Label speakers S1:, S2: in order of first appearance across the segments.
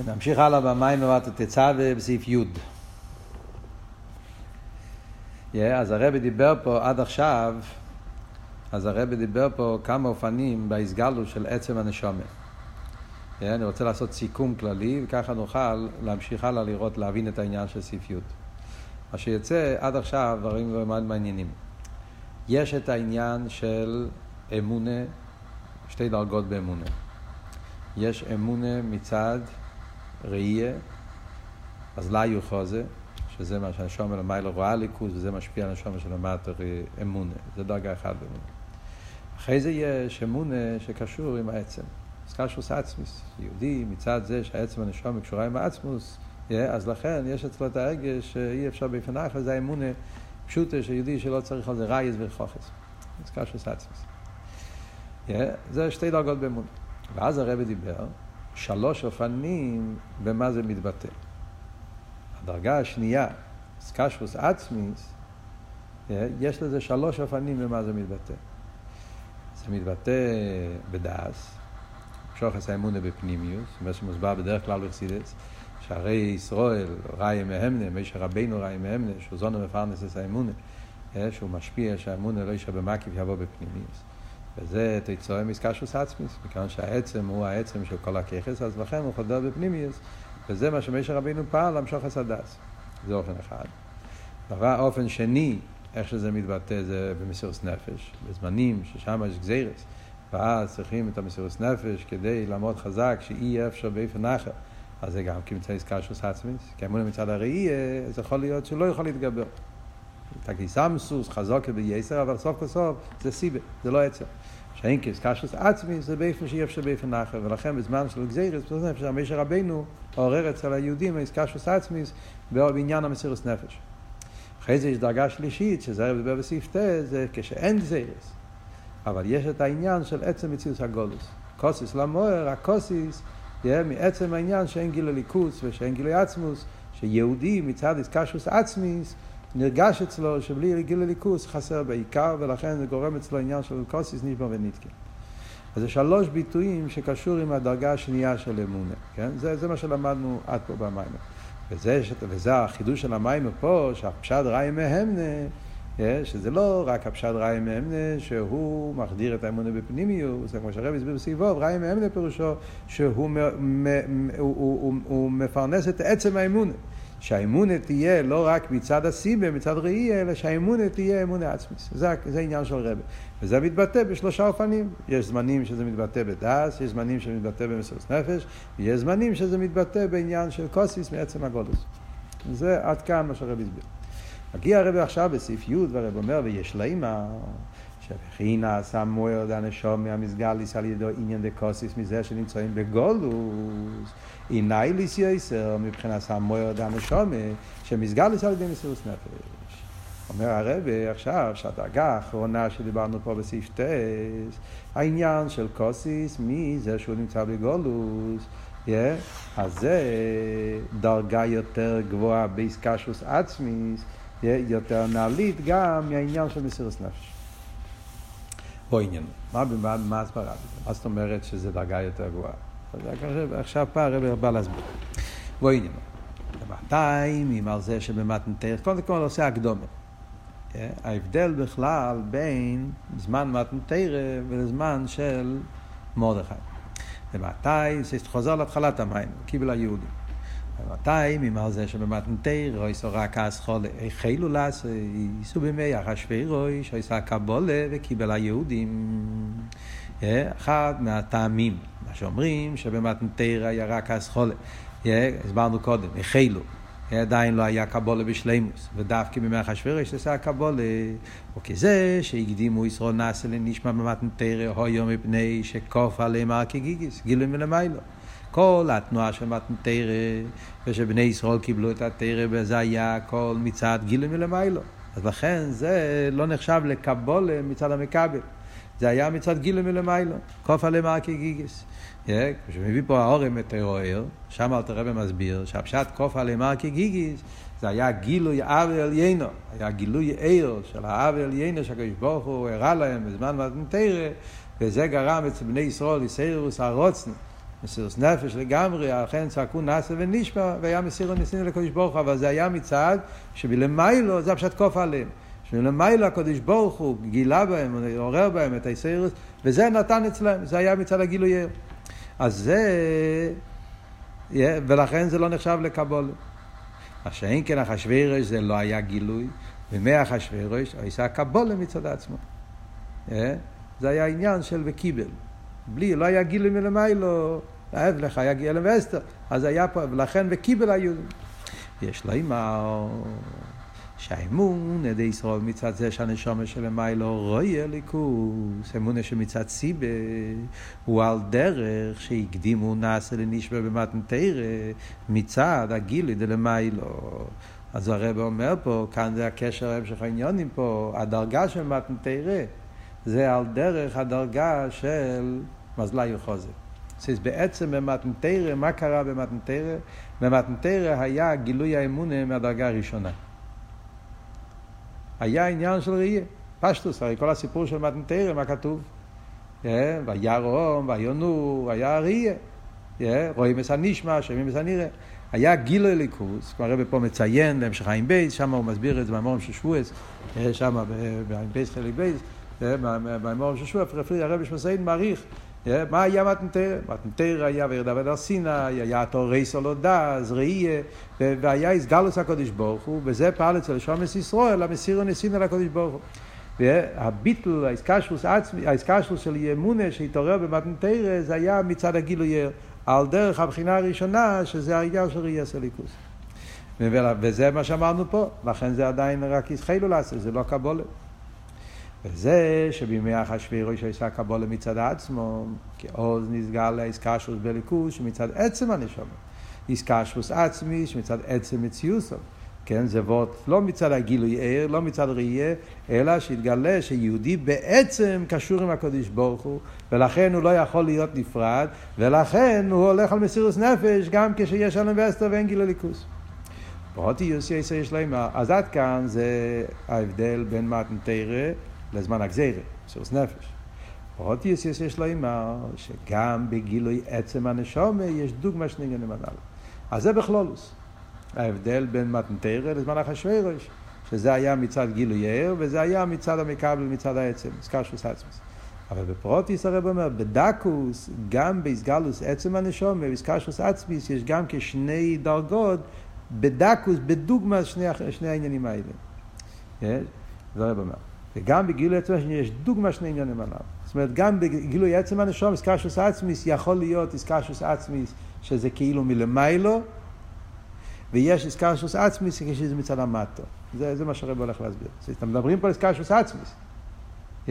S1: נמשיך הלאה במים אמרת תצווה בסעיף י'. Yeah, אז הרבי דיבר פה עד עכשיו, אז הרבי דיבר פה כמה אופנים בהסגלו של עצם הנשומת. Yeah, אני רוצה לעשות סיכום כללי, וככה נוכל להמשיך הלאה לראות, להבין את העניין של סעיף י'. מה שיוצא עד עכשיו דברים מאוד מעניינים. יש את העניין של אמונה, שתי דרגות באמונה. יש אמונה מצד ראייה, אז לה יוחוזה, שזה מה שהשומר למעלה רואה ליכוז, וזה משפיע על השומר של המטר אמונה. זה דרגה אחת באמונה. אחרי זה יש אמונה שקשור עם העצם. אז קשוס עצמיס. יהודי מצד זה שהעצם הנשום קשורה עם העצמוס, אז לכן יש אצלו את הרגש שאי אפשר באופן אחר, זה האמונה פשוטה של יהודי שלא צריך על זה רייז וחוכס. אז קשוס עצמיס. זה שתי דרגות באמונה. ואז הרבי דיבר שלוש אופנים במה זה מתבטא. הדרגה השנייה, סקשוס עצמיס, יש לזה שלוש אופנים במה זה מתבטא. זה מתבטא בדעס, שוחס האמונה בפנימיוס, מה שמוסבר בדרך כלל בחסידס, שהרי ישראל ראי מהמנה, מישר רבינו ראי מהמנה, שהוא זונו מפרנס את האמונה, שהוא משפיע שהאמונה לא יישאר במקיף יבוא בפנימיוס. וזה תיצור מסקשוס עצמיס, מכיוון שהעצם הוא העצם של כל הככס, אז לכן הוא חודר בפנימיוס, וזה מה שמשה רבינו פעל למשוך הסדס. זה אופן אחד. דבר אופן שני, איך שזה מתבטא, זה במסירות נפש, בזמנים ששם יש גזירס, ואז צריכים את המסירות נפש כדי לעמוד חזק, שאי אפשר באופן אחר. אז זה גם כמצא איסקשוס עצמיס, כי אמונה מצד הראייה, זה יכול להיות שהוא לא יכול להתגבר. תגיסמסוס, חזוקה בייסר, אבל סוף כל סוף זה סיבה, זה לא עצר. שאין כאיסקשוס עצמי זה באיפה שאי אפשר באיפה אחר, ולכן בזמן של גזירס, בזמן נפש, המשה רבינו עורר אצל היהודים איסקשוס עצמי בעניין המסירות נפש. אחרי זה יש דרגה שלישית, שזה הרב דיבר בסעיף ט, זה כשאין גזירס. אבל יש את העניין של עצם מציאות הגולוס. קוסיס למוער, הקוסיס, יהיה מעצם העניין שאין גיל ליכוס ושאין גיל עצמוס, שיהודי מצד איסקשוס עצמיס, נרגש אצלו שבלי גיל הליכוס חסר בעיקר, ולכן זה גורם אצלו עניין של קוסיס נשבר ונתקן. אז זה שלוש ביטויים שקשור עם הדרגה השנייה של אמונה, כן? זה, זה מה שלמדנו עד פה במים. וזה, וזה החידוש של המים פה, שהפשט ראי מהמנה, שזה לא רק הפשט ראי מהמנה, שהוא מחדיר את האמונה בפנימיוס, כמו שהרב הסביר בסביבו, ראי מהמנה פירושו שהוא מ, מ, הוא, הוא, הוא, הוא מפרנס את עצם האמונה. שהאמונה תהיה לא רק מצד הסיבה, מצד ראי, אלא שהאמונה תהיה אמונה עצמית. זה, זה העניין של רבי. וזה מתבטא בשלושה אופנים. יש זמנים שזה מתבטא בדס, יש זמנים שזה מתבטא במסורת נפש, ויש זמנים שזה מתבטא בעניין של קוסיס מעצם הגודלוס. זה עד כאן מה שהרבי הסביר. מגיע הרבי עכשיו בסעיף י' והרבי אומר, ויש לימה, שבחינה שם מועד הנשום מהמסגליס על ידו עניין דקוסיס מזה שנמצאים בגולוס. עיני ליס יסר מבחינת המועד הנשומה שמסגליס על ידי מסירות נפש. אומר הרבי עכשיו שהדרגה האחרונה שדיברנו פה בסעיף טס, העניין של קוסיס מזה שהוא נמצא בגולוס, yeah, אז זה דרגה יותר גבוהה באיסקשוס עצמיס, yeah, יותר נעלית גם מהעניין של מסירות נפש. פה עניין, מה, מה, מה הסברה? מה זאת אומרת שזה דרגה יותר גבוהה? עכשיו פה הרב בא להסביר. בואי עניין. במאתיים, על זה שבמתנתר, קודם כל עושה הקדומה. ההבדל בכלל בין זמן מתנתר ולזמן של מרדכי. ומתי, זה חוזר להתחלת המים, קיבל היהודים. ומתי, ממר זה שבמתנתר, רויסו רק אז חולה, החלו לעשות, ייסו בימי אחשוורוש, רויסו הקבולה וקיבל היהודים. אחד מהטעמים, מה שאומרים שבמתנתר היה רק אסכולה. הסברנו קודם, החלו. עדיין לא היה קבולה בשלימוס, ודווקא בימי אחשוורוש עשה קבולה, או כזה שהקדימו ישרוד נאסה לנשמע במתנתר, הויו מפני שכוף עליהם הר כגיגיס, גילוי מלמיילו. כל התנועה של מתנתר, ושבני ישראל קיבלו את התרא, וזה היה הכל מצד גילוי מלמיילו. אז לכן זה לא נחשב לקבולה מצד המכבל. זה היה מצד גילוי מלמיילו, קוף עליהם הר כגיגיס. כשמביא פה האורם את הרוער, שם אלתר רבי מסביר שהפשט עליהם הר כגיגיס זה היה גילוי אב עליינו, היה גילוי עיר של האב עליינו שהקדוש ברוך הוא הראה להם בזמן מתנתרא, וזה גרם אצל בני ישראל יסיירוס הרוצנו. מסירות נפש לגמרי, לכן צעקו נאסה ונשמע, והיה מסירות ניסינו לקדוש ברוך הוא, אבל זה היה מצד שבלמיילו זה הפשט קוף עליהם. שבלמיילו הקדוש ברוך הוא גילה בהם, עורר בהם את היסרס, וזה נתן אצלם, זה היה מצד הגילוי אז זה, ולכן זה לא נחשב לקבול. מה שאין כן אחשוורוש זה לא היה גילוי, ומאחשוורוש עשה קבולה מצד עצמו. זה היה עניין של וקיבל. בלי, לא היה גילוי מלמיילו, ההפך, היה גילוי ואסתר. אז היה פה, ולכן וקיבל היו. יש לו אימא, שהאמון ידי ישראל מצד זה שהנשומה של המיילו רואי הליכוס, אמונה שמצד סיבה הוא על דרך שהקדימו נעשה לנשבע במתנתרא מצד הגילוי דלמיילו. אז הרב אומר פה, כאן זה הקשר המשך העניונים פה, הדרגה של מתנתרא זה על דרך הדרגה של מזלי וחוזק. אז בעצם במתנתרא, מה קרה במתנתרא? במתנתרא היה גילוי האמונה מהדרגה הראשונה. היה עניין של ראייה. פשטוס, הרי כל הסיפור של מתנתרא, מה כתוב? והיה רום, והיה נור, היה ראייה. רואים את הנשמע, שומעים את הנראה. היה גילוי ליכוס, כבר הרב פה מציין בהמשך חיים בייס, שם הוא מסביר את זה במורים של שבועס, שם בעין בייס חלק בייס, במורים של שבועס, הרב שמסיין מעריך מה היה מתנתר? מתנתר היה וירדה בדר סיני, היה תורי סולודז, ראייה, והיה איסגלוס הקודש ברוך הוא, וזה פעל אצל שומס ישראל, המסירו נסין על הקודש ברוך הוא. והביטל, האיסקשרוס של ימונה שהתעורר במתנתר, זה היה מצד הגילוי על דרך הבחינה הראשונה, שזה העניין של ראייה סליקוס. וזה מה שאמרנו פה, לכן זה עדיין רק ישחילו לעשות, זה לא קבולת. וזה שבימי אחשוורוש עשה קבולה מצד עצמו, כי עוז נסגר לאיסקשוס בליכוז שמצד עצם הנשמה. איסקשוס עצמי שמצד עצם מציוסו. כן, זה וורט לא מצד הגילוי ער, לא מצד ראייה, אלא שהתגלה שיהודי בעצם קשור עם הקדוש ברוך הוא, ולכן הוא לא יכול להיות נפרד, ולכן הוא הולך על מסירוס נפש גם כשיש אלם ואסתר ואין גילוי ליכוס. פרוטי יוסי יש להם, אז עד כאן זה ההבדל בין מתנתרא לזמן הגזירה, מסירות נפש. עוד יש יש לו אימר, שגם בגילוי עצם הנשומה יש דוגמה שני עניינים הנ"ל. אז זה בכלולוס. ההבדל בין מתנתרא לזמן אחשוורוש, שזה היה מצד גילוי ער, וזה היה מצד המקבל, מצד העצם, סקשוס עצמוס. אבל בפרוטיס הרב אומר, בדקוס, גם באיסגלוס עצם הנשומה, באיסקשוס עצמיס, יש גם כשני דרגות, בדקוס, בדוגמה, שני, שני העניינים האלה. זה הרב אומר. וגם בגילוי עצם הנשום יש דוגמה שני עניינים עליו. זאת אומרת, גם בגילוי עצם הנשום, איסקשוס עצמיס, יכול להיות איסקשוס עצמיס, שזה כאילו מלמיילו, ויש איסקשוס עצמיס, כשזה מצד המטו. זה, זה מה שהרב הולך להסביר. אתם מדברים פה על איסקשוס עצמיס. Yeah,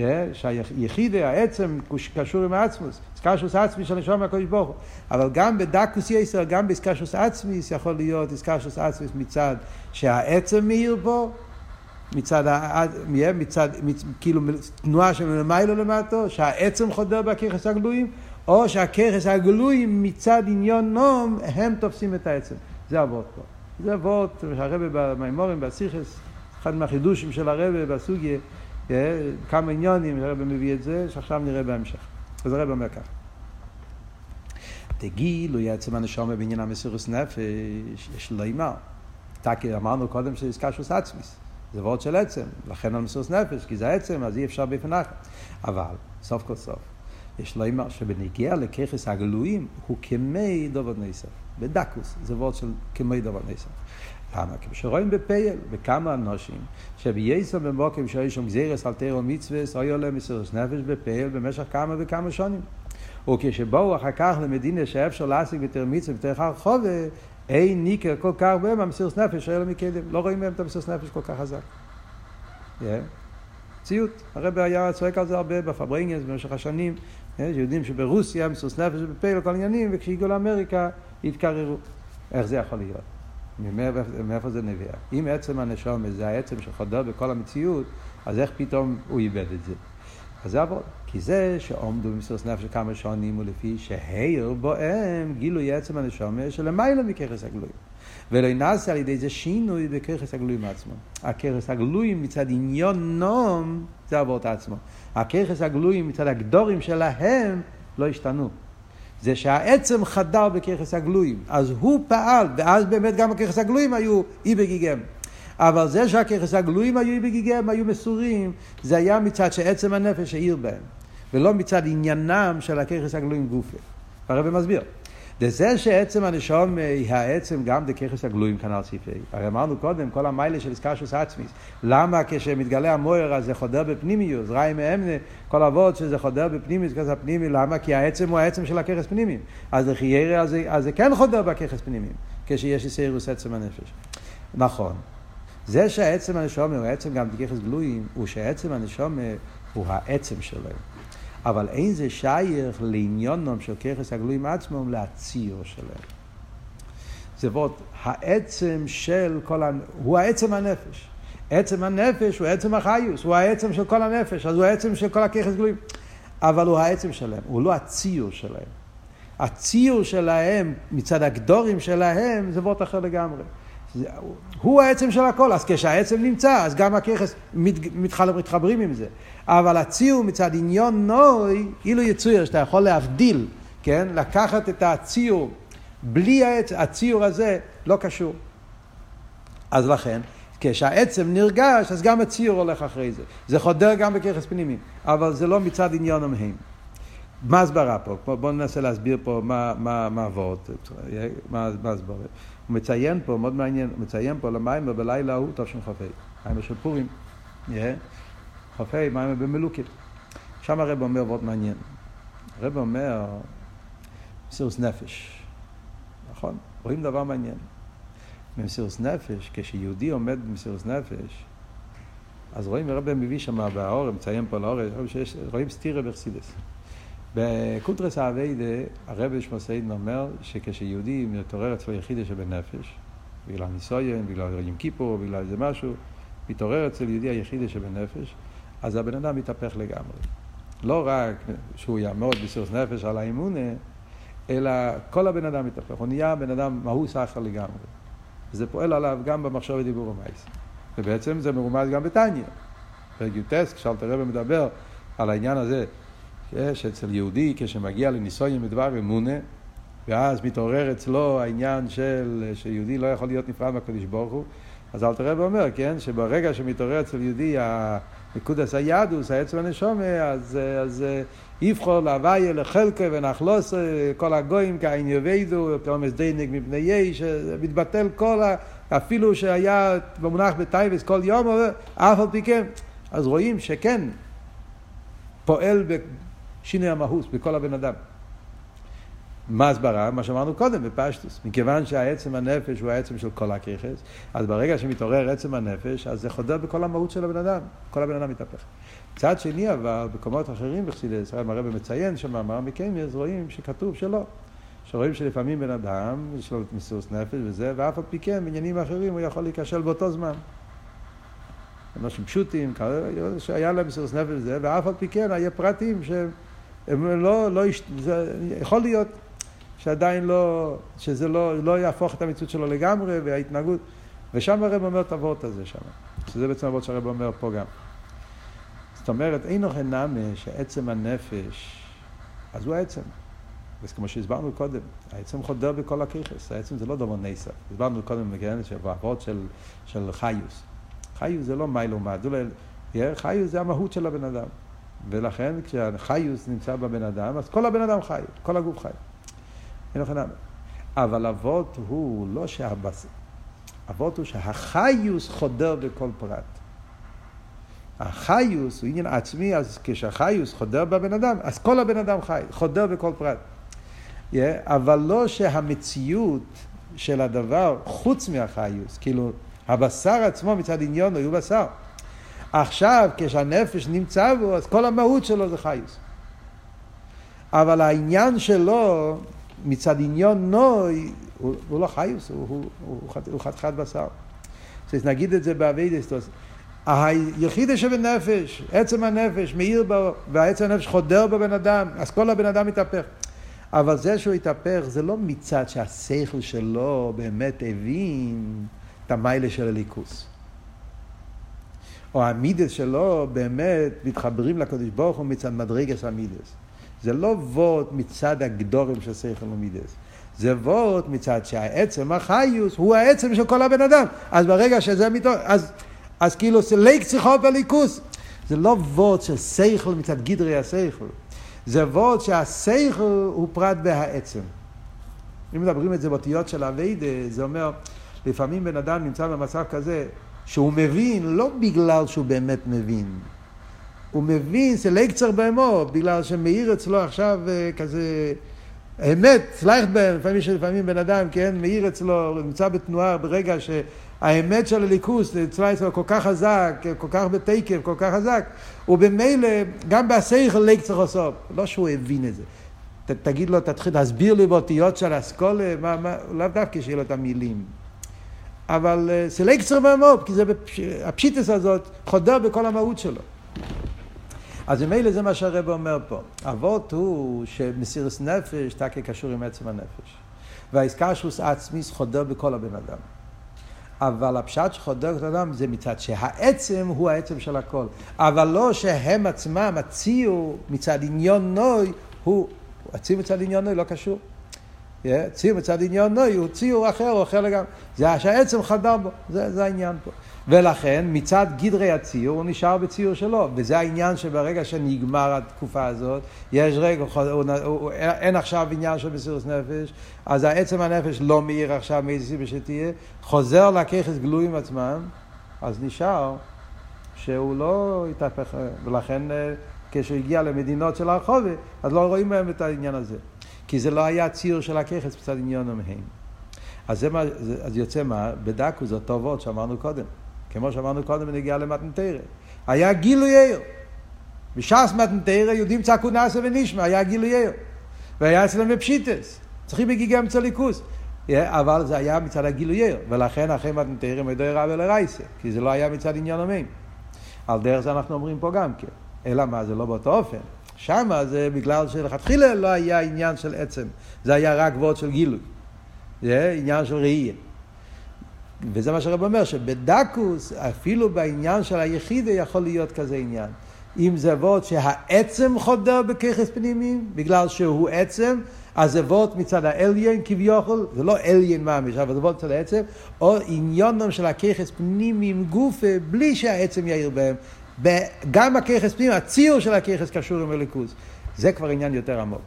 S1: העצם, קשור עם העצמוס. איסקשוס עצמיס של נשום מהקודש ברוך הוא. אבל גם בדקוס יסר, גם באיסקשוס עצמיס, יכול להיות איסקשוס עצמיס מצד שהעצם מאיר בו, מצד, מצד, מצד כאילו תנועה של מלמיילו למטו, שהעצם חודר בככס הגלויים, או שהככס הגלויים מצד עניון נום, הם תופסים את העצם. זה אבות פה. זה אבות שהרבה במימורים, בסיכס, אחד מהחידושים של הרבה בסוגיה, אה, כמה עניונים, הרבה מביא את זה, שעכשיו נראה בהמשך. אז הרבה אומר ככה. תגילו יעצם הנשום בעניין המסירוס נפש, יש לו אימה. אמרנו קודם שיש קשוס עצמיס. זה וורד של עצם, לכן על מסוס נפש, כי זה עצם, אז אי אפשר באופן. אבל, סוף כל סוף, יש לו אמר שבנגיע לככס הגלויים, הוא כמי דובר נסף. בדקוס, זה וורד של כמי דובר נסף. למה? כי כשרואים בפייל, בכמה אנושים, שבייסו במוקם שהיו שם גזירס על תירו מצווה, היו להם מסירוס נפש בפייל במשך כמה וכמה שנים. וכשבואו אחר כך למדינה שאפשר להשיג בתר מצווה בתר חר חובה, אין ניקר כל כך הרבה מהמסירות נפש האלה מקדם, לא רואים מהם את המסירות נפש כל כך חזק. Yeah. ציות, הרב היה צועק על זה הרבה בפברינגס במשך השנים, yeah, שיודעים שברוסיה מסירות נפש ובפה לכל עניינים, וכשהגיעו לאמריקה התקררו. איך זה יכול להיות? מאיפה זה נביאה? אם עצם הנשום זה העצם שחודר בכל המציאות, אז איך פתאום הוא איבד את זה? אז זה עבוד. כי זה שעומדו במסירות נפש כמה שונים ולפי שהעיר בוהם גילוי עצם הנשומה שלמעלה מככס הגלויים. ולא נעשה על ידי זה שינוי בככס הגלויים עצמו. הככס הגלויים מצד עניון נום זה עבוד עצמו. הככס הגלויים מצד הגדורים שלהם לא השתנו. זה שהעצם חדר בככס הגלויים. אז הוא פעל, ואז באמת גם הככס הגלויים היו אי בגיגם. אבל זה שהככס הגלויים היו בגיגם, היו מסורים, זה היה מצד שעצם הנפש העיר בהם. ולא מצד עניינם של הככס הגלויים גופה. הרב מסביר. דזה שעצם הנשום היא העצם גם דככס הגלויים כנ"ל ציפי. הרי אמרנו קודם, כל המיילה של איסקשוס עצמיס. למה כשמתגלה המויר אז זה חודר בפנימיוס, ראי מאמנה, כל אבות שזה חודר בפנימיוס, כזה פנימי, למה? כי העצם הוא העצם של הככס פנימיים. אז לחיירה, אז, אז זה כן חודר בככס פנימיים, כשיש איסאירוס עצם הנפש. נכון. זה שהעצם הנשום הוא העצם גם דככס גלויים, הוא שהעצם הנשום הוא העצם שלהם. אבל אין זה שייך לעניונם של ככס הגלויים עצמם להציור שלהם. זה ועוד, העצם של כל, הנ... הוא העצם הנפש. עצם הנפש הוא עצם החיוס, הוא העצם של כל הנפש, אז הוא העצם של כל הככס גלויים. אבל הוא העצם שלהם, הוא לא הציור שלהם. הציור שלהם, מצד הגדורים שלהם, זה וורט אחר לגמרי. הוא העצם של הכל, אז כשהעצם נמצא, אז גם הככס מת, מתחבר, מתחברים עם זה. אבל הציור מצד עניון נוי, אילו יצויר, שאתה יכול להבדיל, כן? לקחת את הציור, בלי העצ... הציור הזה, לא קשור. אז לכן, כשהעצם נרגש, אז גם הציור הולך אחרי זה. זה חודר גם בככס פנימי, אבל זה לא מצד עניון המהם. מה הסברה פה? בואו ננסה להסביר פה מה, מה, מה עבוד, מה, מה הסברה. הוא מציין פה, מאוד מעניין, הוא מציין פה למיימר בלילה ההוא תשכ"ה, מיימר של פורים, כ"ה, מיימר במלוקים. שם הרב אומר מאוד מעניין. הרב אומר, מסירוס נפש, נכון? רואים דבר מעניין. במסירוס נפש, כשיהודי עומד במסירוס נפש, אז רואים, הרב מביא שם באור, מציין פה לאור, רואים סטירה בחסידס. בקוטרס האביידה, הרבי שמוסיין אומר שכשיהודי מתעורר אצלו יחידה שבנפש, בגלל ניסויין, בגלל יום כיפור, בגלל איזה משהו, מתעורר אצל יהודי היחידה שבנפש, אז הבן אדם מתהפך לגמרי. לא רק שהוא יעמוד בסירוס נפש על האמונה, אלא כל הבן אדם מתהפך. הוא נהיה בן אדם מהוס אחר לגמרי. וזה פועל עליו גם במחשב ודיבור ומייס. ובעצם זה מרומז גם בתניא. פרק יוטס, כשאלתר רבי מדבר על העניין הזה יש אצל יהודי כשמגיע לניסויים בדבר אמונה, ואז מתעורר אצלו העניין של שיהודי לא יכול להיות נפרד מהקדוש ברוך הוא, אז אלתר רב אומר, כן, שברגע שמתעורר אצל יהודי הנקודס היהדוס, העצם הנשומה, אז, אז יבחור להוויה לחלקה ונחלוס כל הגויים כאין יבדו, פרמס דיינק מפני יש, מתבטל כל ה... אפילו שהיה במונח בטייבס כל יום, אף על פי כן. אז רואים שכן, פועל שינוי המהוס בכל הבן אדם. מה הסברה? מה שאמרנו קודם בפשטוס. מכיוון שהעצם הנפש הוא העצם של כל הככס, אז ברגע שמתעורר עצם הנפש, אז זה חודר בכל המהות של הבן אדם. כל הבן אדם מתהפך. מצד שני אבל, במקומות אחרים בחסידס, הרב מציין שמאמר מקיימרס, רואים שכתוב שלא. שרואים שלפעמים בן אדם, יש לו מסירות נפש וזה, ואף על פי כן, בעניינים אחרים הוא יכול להיכשל באותו זמן. אנשים פשוטים, שהיה להם מסירות נפש וזה, ואף על פי כן היה פרטים שהם... הם לא, לא, זה יכול להיות שעדיין לא, שזה לא, לא יהפוך את המציאות שלו לגמרי וההתנהגות, ושם הרב אומר את הוורט הזה שם, שזה בעצם הוורט שהרב אומר פה גם. זאת אומרת, אין אוכל נאמה שעצם הנפש, אז הוא העצם. וזה כמו שהסברנו קודם, העצם חודר בכל הכיכס, העצם זה לא דבר נסף. הסברנו קודם, כן, שבעבוד של, של חיוס. חיוס זה לא מיילו מעט, חיוס זה המהות של הבן אדם. ולכן כשהחיוס נמצא בבן אדם, אז כל הבן אדם חי, כל הגוף חי. אין לכם אבל אבות הוא לא שהבס... אבות הוא שהחיוס חודר בכל פרט. החיוס הוא עניין עצמי, אז כשהחיוס חודר בבן אדם, אז כל הבן אדם חי, חודר בכל פרט. Yeah, אבל לא שהמציאות של הדבר, חוץ מהחיוס, כאילו הבשר עצמו מצד עניון הוא בשר. עכשיו, כשהנפש נמצא בו, אז כל המהות שלו זה חייס. אבל העניין שלו, מצד עניון נוי, הוא, הוא לא חייס, הוא, הוא, הוא, הוא חתיכת בשר. אז נגיד את זה באביידסטוס. היחידה שבנפש, עצם הנפש, מאיר בו, והעצם הנפש חודר בבן אדם, אז כל הבן אדם מתהפך. אבל זה שהוא התהפך זה לא מצד שהשכל שלו באמת הבין את המיילה של הליכוס. או המידס שלו באמת מתחברים לקדוש ברוך הוא מצד מדרגס המידס. זה לא וורד מצד הגדורים של שכל ומידס. זה וורד מצד שהעצם החיוס הוא העצם של כל הבן אדם. אז ברגע שזה מתוך, אז, אז כאילו זה ליק צריכו בליכוס. זה לא וורד של שכל מצד גדרי השכל. זה וורד שהשכל הוא פרט בהעצם. אם מדברים את זה באותיות של אביידה, זה אומר, לפעמים בן אדם נמצא במצב כזה שהוא מבין לא בגלל שהוא באמת מבין. הוא מבין, זה לקצר באמו, בגלל שמאיר אצלו עכשיו אה, כזה אמת, סלייכט בהם, לפעמים, לפעמים בן אדם, כן, מאיר אצלו, נמצא בתנועה ברגע שהאמת של הליכוס אצלו אצלו כל כך חזק, כל כך בתקף, כל כך חזק, ובמילא, גם בהסייכל לקצר עושה, לא שהוא הבין את זה. ת, תגיד לו, תתחיל להסביר לי באותיות של אסכולה, לאו דווקא שיהיה לו את המילים. אבל אה, זה לקצר בעמוק, כי זה, הפשיטס הזאת חודר בכל המהות שלו. אז ממילא זה מה שהרב אומר פה. אבות הוא שמסירס נפש תקה קשור עם עצם הנפש. והאיסקשוס עצמיס חודר בכל הבן אדם. אבל הפשט שחודר בכל אדם זה מצד שהעצם הוא העצם של הכל. אבל לא שהם עצמם, הציור מצד עניון נוי, הוא, הציור מצד עניון נוי לא קשור. ציור מצד עניון נוי הוא ציור אחר, הוא אחר לגמרי. זה שהעצם חדר בו, זה, זה העניין פה. ולכן מצד גדרי הציור הוא נשאר בציור שלו, וזה העניין שברגע שנגמר התקופה הזאת, יש רגע, הוא, הוא, הוא, אין עכשיו עניין של מסירות נפש, אז העצם הנפש לא מאיר עכשיו מאיזה סיבה שתהיה, חוזר לככס גלויים עצמם, אז נשאר שהוא לא התהפך, ולכן אה, כשהוא הגיע למדינות של הרחובה, אז לא רואים בהם את העניין הזה. כי זה לא היה ציור של הככס בצד עניון המהם. אז, זה מה, אז יוצא מה? בדקו זה וורד שאמרנו קודם. כמו שאמרנו קודם בנגיעה למתנתרא. היה גילוי עיר. בש"ס מתנתרא יהודים צעקו נאסא ונשמע, היה גילוי עיר. והיה אצלם בפשיטס. צריכים בגיגי אמצע ליכוס. אבל זה היה מצד הגילוי עיר. ולכן אחרי מתנתרא מדוי רב ולרייסה. כי זה לא היה מצד עניין המים. על דרך זה אנחנו אומרים פה גם כן. אלא מה, זה לא באותו אופן. שמה זה בגלל שלכתחילה לא היה עניין של עצם. זה היה רק וורד של גילוי. זה עניין של ראייה. וזה מה שהרב אומר, שבדקוס, אפילו בעניין של היחידה יכול להיות כזה עניין. אם זה וורד שהעצם חודר בככס פנימיים, בגלל שהוא עצם, אז זה וורד מצד האליין כביכול, זה לא אליין ממש, אבל זה וורד מצד העצם, או עניונם של הככס פנימיים גופה, בלי שהעצם יאיר בהם. גם הככס פנימיים, הציור של הככס קשור עם הליכוז. זה כבר עניין יותר עמוק.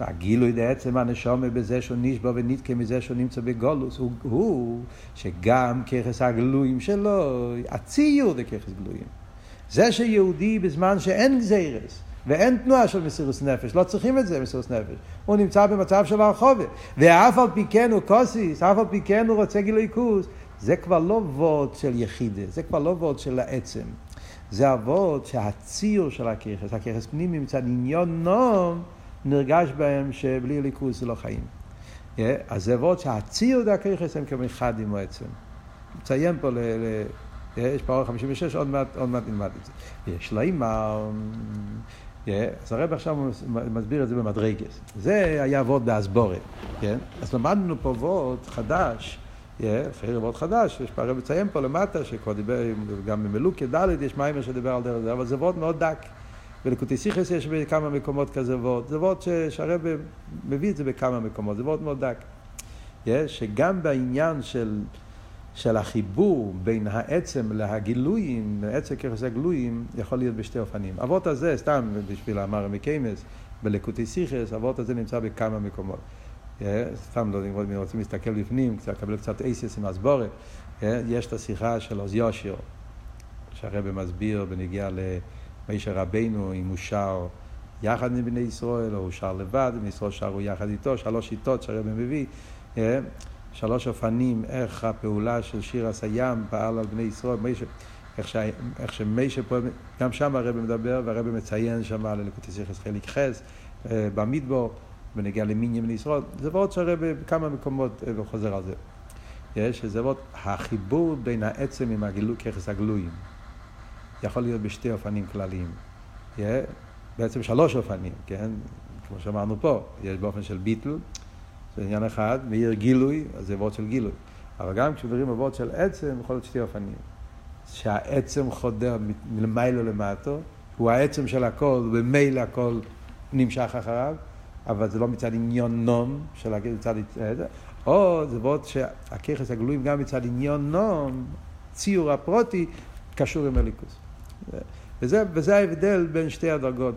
S1: והגילוי לעצם הנשומה בזה שהוא נשבע ונתקה מזה שהוא נמצא בגולוס, הוא, הוא שגם ככס הגלויים שלו, הציור זה ככס גלויים. זה שיהודי בזמן שאין גזירס ואין תנועה של מסירוס נפש, לא צריכים את זה מסירוס נפש, הוא נמצא במצב של הרחובה, ואף על פי כן הוא כוסיס, אף על פי כן הוא רוצה גילוי כוס, זה כבר לא וורד של יחידה, זה כבר לא וורד של העצם. זה הוורד שהציור של הככס, הככס פנימי מצד עניון נום, נרגש בהם שבלי ליכוז זה לא חיים. Yeah, אז זה וורד שהציור דהכיכס הם כמו אחד עם עצם. נציין פה, ל, ל, יש פה 56, עוד מעט, עוד מעט נלמד את זה. יש לו אימר, yeah, אז הרב עכשיו מסביר את זה במדרגס. זה היה וורד באסבורת, כן? אז למדנו פה וורד חדש. Yeah, וורד חדש, יש הרב מציין פה למטה, שכבר דיבר, גם במלוקי ד' יש מיימר שדיבר על דרך זה, אבל זה וורד מאוד דק. בלקוטי סיכס יש בכמה מקומות כזה וורד. זה וורד שהרב מביא את זה בכמה מקומות, זה וורד מאוד דק. שגם בעניין של, של החיבור בין העצם להגילויים, עצם ככס הגלויים, יכול להיות בשתי אופנים. אבות הזה, סתם בשביל המאמר מקיימס, בלקוטי סיכס, אבות הזה נמצא בכמה מקומות. סתם לא, אם רוצים להסתכל בפנים, קצת, לקבל קצת אייסס עם הסבורת, יש את השיחה של עוז יושר, שהרבא מסביר בנגיעה ל... מישר רבינו, אם הוא שר יחד עם בני ישראל, או הוא שר לבד, בני ישראל שרו יחד איתו, שלוש שיטות שהרבא מביא, אה, שלוש אופנים, איך הפעולה של שיר הסיים פעל על בני ישראל, איך, שמיישר פועל, גם שם הרבא מדבר, והרבא מציין שם על אלוקותי סיכס חלק חס, אה, במדבור, בנגיע למיניה ישראל, זה ועוד שהרבא בכמה מקומות אה, חוזר על זה. יש, זה ועוד החיבור בין העצם עם הגילוי, ככס הגלויים. יכול להיות בשתי אופנים כלליים. Yeah, בעצם שלוש אופנים, כן? כמו שאמרנו פה, יש באופן של ביטל, זה עניין אחד, מאיר גילוי, אז זה וורד של גילוי. אבל גם כשמדברים בוורד של עצם, יכול להיות שתי אופנים. שהעצם חודר מלמיילו למטו, הוא העצם של הכל, ומילא הכל נמשך אחריו, אבל זה לא מצד עניון נום, של מצד... או זה ועוד שהככס הגלויים גם מצד עניון נום, ציור הפרוטי, קשור עם הליכוס. וזה, וזה ההבדל בין שתי הדרגות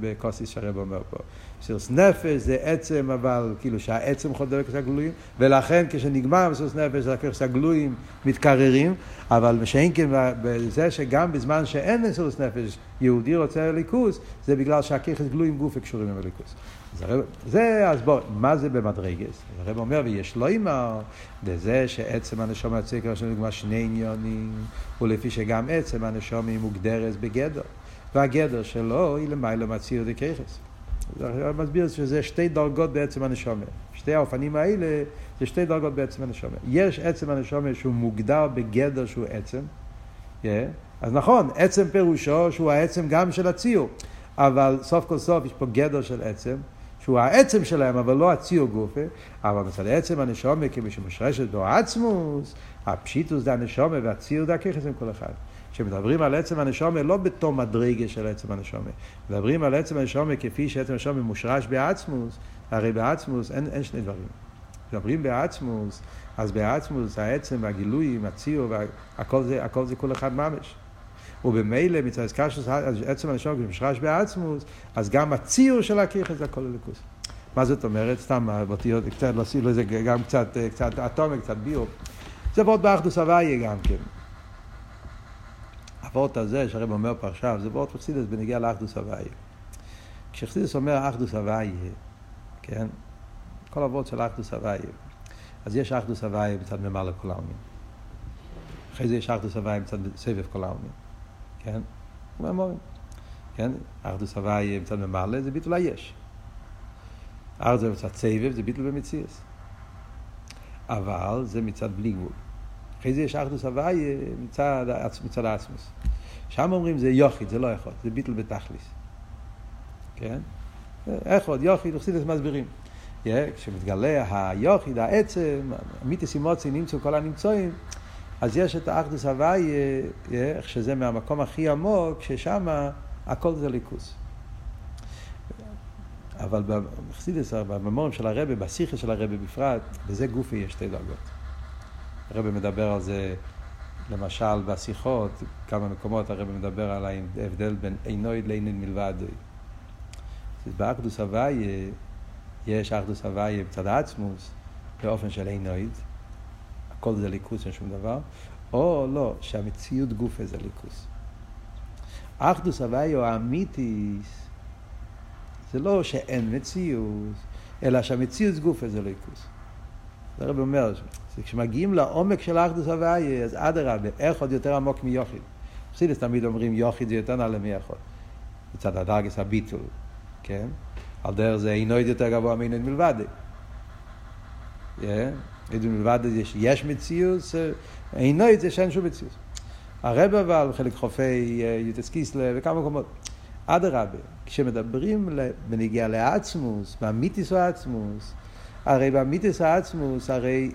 S1: בקוסיס שהרב אומר פה. מסירות נפש זה עצם, אבל כאילו שהעצם חודר לכס הגלויים, ולכן כשנגמר מסירות נפש, הכס הגלויים מתקררים, אבל שאין כן בזה שגם בזמן שאין מסירות נפש, יהודי רוצה ליכוס, זה בגלל שהככס גלויים גוף קשורים עם הליכוס. זה, אז בוא, מה זה במדרגס? הרב אומר, ויש לו אימר, לזה שעצם הנשום הצקר שלנו נגמר שני עניונים, ולפי שגם עצם הנשום היא מוגדרת בגדר, והגדר שלו היא למעלה מציר דקייחס. הרב מסביר שזה שתי דרגות בעצם הנשומה. שתי האופנים האלה זה שתי דרגות בעצם הנשומה. יש עצם הנשומה שהוא מוגדר בגדר שהוא עצם. Yeah. אז נכון, עצם פירושו שהוא העצם גם של הציור. אבל סוף כל סוף יש פה גדר של עצם. שהוא העצם שלהם, אבל לא הציור גופה, אבל מצד עצם הנשומה, כמי שמשרשת בו עצמוס, הפשיטוס דה הנשומה והציור דה הככס הם כל אחד. כשמדברים על עצם הנשומה, לא בתור מדרגה של עצם הנשומה, מדברים על עצם הנשומה כפי שעצם הנשומה מושרש בעצמוס, הרי בעצמוס אין, אין שני דברים. מדברים בעצמוס, אז בעצמוס העצם והגילויים, הציור, הכל זה, הכל זה כל אחד ממש. ובמילא מצד קשרוס, עצם הנשום מושרש בעצמוס, אז גם הציור של הכיכר זה הכל הליכוס. מה זאת אומרת? סתם באותיות, קצת להוסיף לזה גם קצת, קצת אטומי, קצת ביו. זה ועוד באחדוס הוויה גם כן. הוורט הזה שהרב אומר פה עכשיו, זה וורט חסידס בנגיע לאחדוס הוויה. כשחסידס אומר אחדוס הוויה, כן? כל הוורט של אחדוס הוויה. אז יש אחדוס הוויה מצד ממלא כל העלמין. אחרי זה יש אחדוס הוויה מצד סבב כל העלמין. כן? מהמורים. כן? אחדוס הוואי מצד ממלא זה ביטול היש. אחדוס מצד סבב זה ביטול במציאס. אבל זה מצד בלי גבול. אחרי זה יש אחדוס הוואי מצד, מצד האסמוס. שם אומרים זה יוחיד, זה לא יכול, זה ביטול בתכליס. כן? איך עוד? יוחיד, אוכסידס מסבירים. Yeah, כשמתגלה היוחיד, העצם, המיתוס אימוצי נמצאו כל הנמצואים, אז יש את האחדוס הוואי, איך שזה מהמקום הכי עמוק, ששם הכל זה ליכוס. אבל במחסידס, בממורים של הרבה, בשיחה של הרבה בפרט, בזה גופי יש שתי דרגות. הרבה מדבר על זה, למשל בשיחות, כמה מקומות הרבה מדבר על ההבדל בין עינויד לעינויד מלבד. באחדוס הוואי יש אחדוס הוואי בצד העצמוס, באופן של עינויד, הכל זה ליכוס, אין שום דבר, או לא, שהמציאות גופה זה ליכוס. אחדוס הוויו האמיתיס, זה לא שאין מציאות, אלא שהמציאות גופה זה ליכוס. הרב אומר, כשמגיעים לעומק של אחדוס הוויה, אז אדרבה, איך עוד יותר עמוק מיוחיד. חסידס תמיד אומרים יוחיד זה יותר נעלה מיכול. מצד הדרגס הביטול, כן? על דרך זה אינו יותר גבוה מאינו מלבד. Yeah. ידעו מלבד יש, יש מציאות, אינו את זה שאין שום מציאות. הרב אבל, חלק חופי אה, יוטס קיסלה וכמה מקומות. אדרבה, כשמדברים בנגיעה לעצמוס, באמיתיס העצמוס, הרי באמיתיס העצמוס, הרי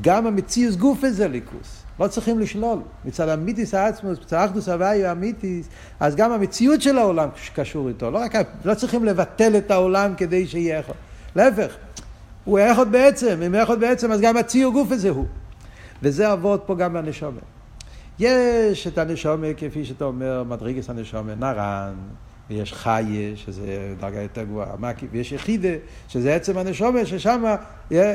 S1: גם המציאוס גוף זה ליכוס. לא צריכים לשלול. מצד אמיתיס העצמוס, מצד אחדוס הוויה אמיתיס, אז גם המציאות של העולם קשור איתו. לא, רק, לא צריכים לבטל את העולם כדי שיהיה יכול. להפך, הוא אחד בעצם, אם אחד בעצם אז גם הציור גוף הזה הוא. וזה עבוד פה גם בנשומה. יש את הנשומה, כפי שאתה אומר, מדרגס הנשומה, נרן, ויש חיה, שזה דרגה יותר גבוהה, ויש יחידה, שזה עצם הנשומה, ששם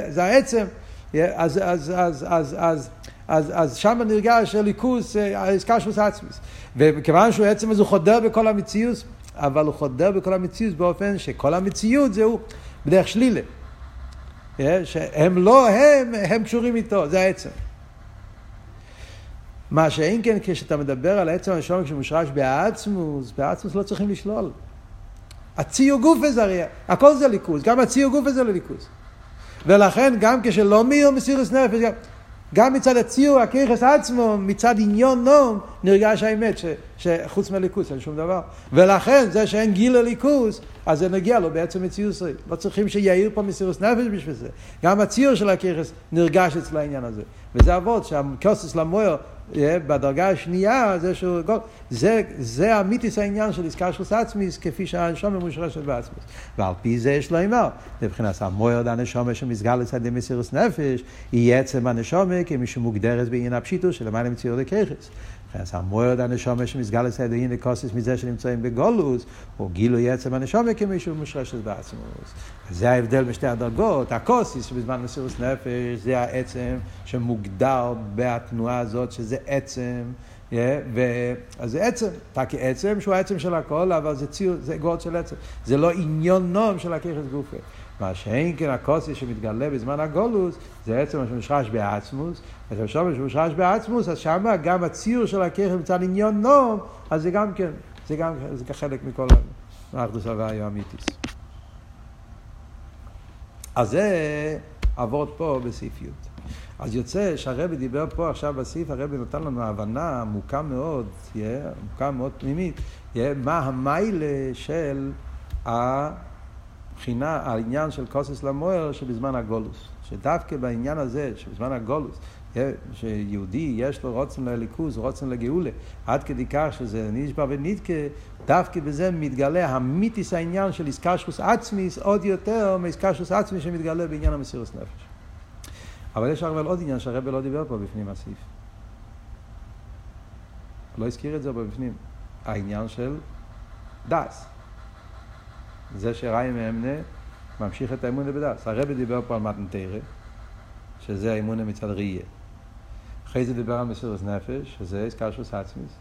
S1: זה העצם. אז, אז, אז, אז, אז, אז, אז שם נרגש הליכוס, איסקשוס עצמיס. וכיוון שהוא עצם, אז הוא חודר בכל המציאות, אבל הוא חודר בכל המציאות באופן שכל המציאות זהו בדרך שלילה. שהם לא הם, הם קשורים איתו, זה העצם. מה שאין כן כשאתה מדבר על העצם הראשון שמושרש בעצמוס, בעצמוס לא צריכים לשלול. הציור גוף הזה הרי, הכל זה ליכוז, גם הציור גוף הזה לליכוז. ולכן גם כשלא מיר מסירוס נפש, גם מצד הציור, הכיכס עצמו, מצד עניון נום, נרגש האמת ש, שחוץ מליכוס אין שום דבר. ולכן זה שאין גיל לליכוס, אז זה נגיע לו בעצם מציאות ישראל. לא צריכים שיעיר פה מסירוס נפש בשביל זה. גם הציור של הכיכס נרגש אצל העניין הזה. וזה אבות שהכוסס למויר בדרגה השנייה זה שהוא, זה, זה המיתיס העניין של של עצמיס כפי שהנשומה מושרשת בעצמוס. ועל פי זה יש לו אמר, מבחינת המוירד הנשומה שמסגל לצד מסירוס נפש, היא עצם הנשומה כמי שמוגדרת בעניין הפשיטוס של למעלה מציאות הככס. אז המורד הנשומה שמסגל לסדר הנה כוסס מזה שנמצאים בגולוס, או גילוי עצם הנשומה כמישהו מושרשת בעצמוס. זה ההבדל בשתי הדרגות, הכוסס שבזמן מסירוס נפש זה העצם שמוגדר בתנועה הזאת שזה עצם. Yeah, ו... אז זה עצם, תקי עצם שהוא העצם של הכל, אבל זה ציר, זה גוד של עצם. זה לא עניון נום של הככס גופה. מה שאין כן הכוסי שמתגלה בזמן הגולוס, זה עצם מה שמושרש בעצמוס, אז עכשיו שמושרש בעצמוס, אז שם גם הציור של הככס מצד עניון נום, אז זה גם כן, זה גם זה כחלק מכל האחדוס הוויה האמיתיס. אז זה עבוד פה בסעיף י'. אז יוצא שהרבי דיבר פה עכשיו בסעיף, הרבי נתן לנו הבנה עמוקה מאוד, עמוקה מאוד פנימית, מה המיילה של הבחינה, העניין של קוסס למוער שבזמן הגולוס. שדווקא בעניין הזה, שבזמן הגולוס, שיהודי יש לו רוצן לליכוז, רוצן לגאולה, עד כדי כך שזה נשבר ונדקה, דווקא בזה מתגלה המיתיס העניין של איסקשוס עצמיס עוד יותר מאיסקשוס עצמיס שמתגלה בעניין המסירוס נפש. אבל יש אבל עוד עניין שהרבל לא דיבר פה בפנים הסעיף. לא הזכיר את זה פה בפנים. העניין של דס. זה שראי מאמנה ממשיך את האמונה בדס. הרבי דיבר פה על מתנתרא, שזה האמונה מצד ראייה. אחרי זה דיבר על מסירות נפש, שזה איסקשוס עצמיס.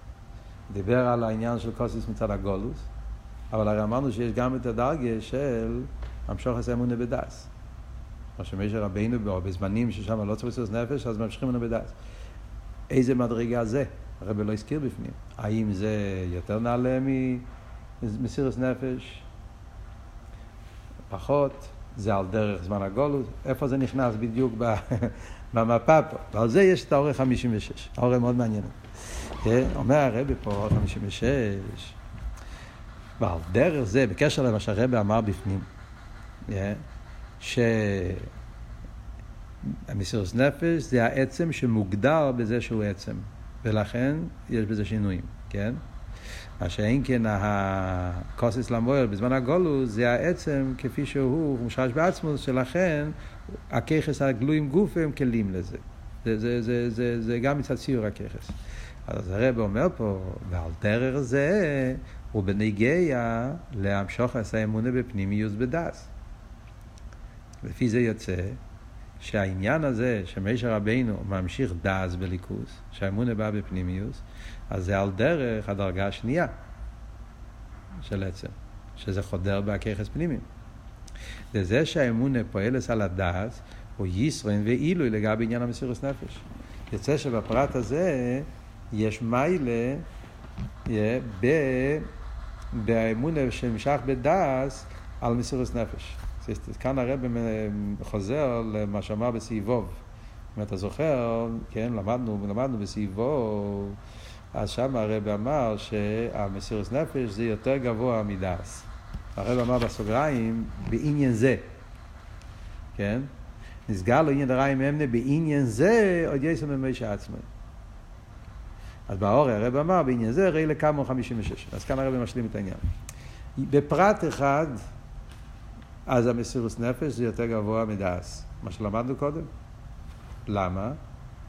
S1: דיבר על העניין של קוסיס מצד הגולוס, אבל הרי אמרנו שיש גם את הדרגה של המשוך את האמונה בדס. מה שמשה רבינו בזמנים ששם לא צריך מסירות נפש, אז ממשיכים לנו בדס. איזה מדרגה זה? הרבי לא הזכיר בפנים. האם זה יותר נעלה ממסירות נפש? פחות? זה על דרך זמן הגולוס? איפה זה נכנס בדיוק במפה פה? ועל זה יש את האורך 56. האורך מאוד מעניין. אומר הרבי פה, האורך 56, ועל דרך זה, בקשר למה שהרבי אמר בפנים, שהמסירות נפש זה העצם שמוגדר בזה שהוא עצם, ולכן יש בזה שינויים, כן? מה שאין כן הקוסס למויר בזמן הגולוס זה העצם כפי שהוא מושרש בעצמוס, שלכן הככס הגלויים גוף הם כלים לזה. זה, זה, זה, זה, זה גם מצד ציור הככס. אז הרב אומר פה, ועל דרך זה הוא בנגיע להמשוך את האמונה בפנימיוס בדס. לפי זה יוצא שהעניין הזה שמשה רבינו ממשיך דס בליכוס, שהאמונה באה בפנימיוס, אז זה על דרך הדרגה השנייה של עצם, שזה חודר בהככס פנימיים. וזה שהאמונה פועלת על הדס, הוא ישרן ועילוי לגבי עניין המסירות נפש. יוצא שבפרט הזה יש מיילה ב... באמונה שנמשך בדס על מסירות נפש. כאן הרב חוזר למה שאמר בסעיבוב. אם אתה זוכר, כן, למדנו, למדנו בסעיבוב, אז שם הרב אמר שהמסירות נפש זה יותר גבוה מדס. הרב אמר בסוגריים, בעניין זה, כן? נסגר לו עניין דריים אמנה, בעניין זה עוד יש ממשה עצמי. אז באורי הרב אמר, בעניין זה ראי לכמה 56. אז כאן הרב משלים את העניין. בפרט אחד, אז המסירות נפש זה יותר גבוה מדס, מה שלמדנו קודם. למה?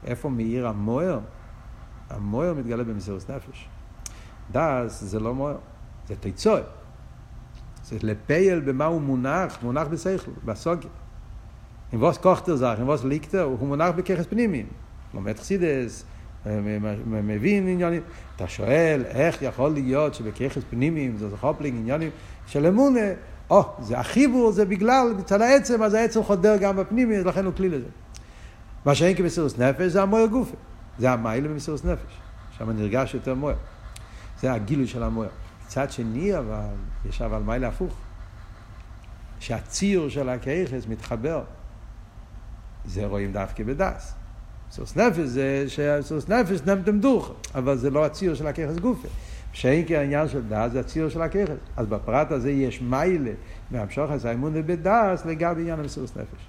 S1: איפה מאיר המוער? המוער מתגלה במסירות נפש. דס זה לא מוער, זה תיצור. זה לפייל במה הוא מונח, מונח בשכל, בסוגיה. אם ווס כוכתר זך, אם ווס ליקטר, הוא מונח בככס פנימיים. לומד חסידס, מבין עניינים. אתה שואל, איך יכול להיות שבככס פנימיים זה חופלינג עניינים של אמונה, או, זה החיבור, זה בגלל, מצד העצם, אז העצם חודר גם בפנימי, לכן הוא כלי לזה. מה שאין כמסירוס נפש זה המוער גופה. זה המיילה במסירוס נפש. שם נרגש יותר מוער. זה הגילוי של המוער. מצד שני, אבל, יש אבל מיילה הפוך. שהציור של הכיכס מתחבר. זה רואים דווקא בדס. סוס נפש זה שסוס נפש נמתם דוך, אבל זה לא הציור של הכיכס גופה. שאין כעניין של דס זה הציור של הכיכס. אז בפרט הזה יש מיילה מהמשוך הזה האמונה בדס לגבי עניין המסירות נפש.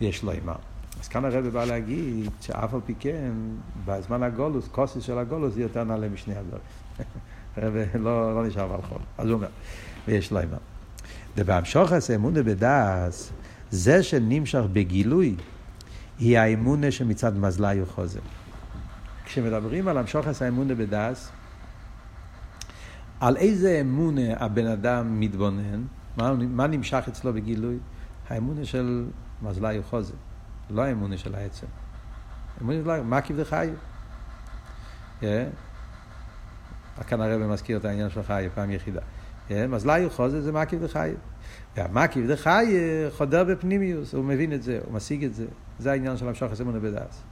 S1: יש לו אימה. אז כאן הרב בא להגיד שאף על פי כן, בזמן הגולוס, כוסס של הגולוס זה יותר נעלה משני הדברים. הרב לא, לא נשאר על חול. אז הוא אומר, ויש לו אימה. ובהמשוכס האמונה בדעס, זה שנמשך בגילוי, היא האמונה שמצד מזלי הוא חוזר. כשמדברים על המשוכס האמונה בדעס, על איזה אמונה הבן אדם מתבונן, מה, מה נמשך אצלו בגילוי? האמונה של מזלי הוא חוזר, לא האמונה של העצם. אמונה של מה כבדי חי? Yeah. כאן הרב מזכיר את העניין של חי פעם יחידה. מזלי הוא חוזר זה מקיף דחי. והמקיף דחי חודר בפנימיוס, הוא מבין את זה, הוא משיג את זה. זה העניין של המשוך אמונה בדס.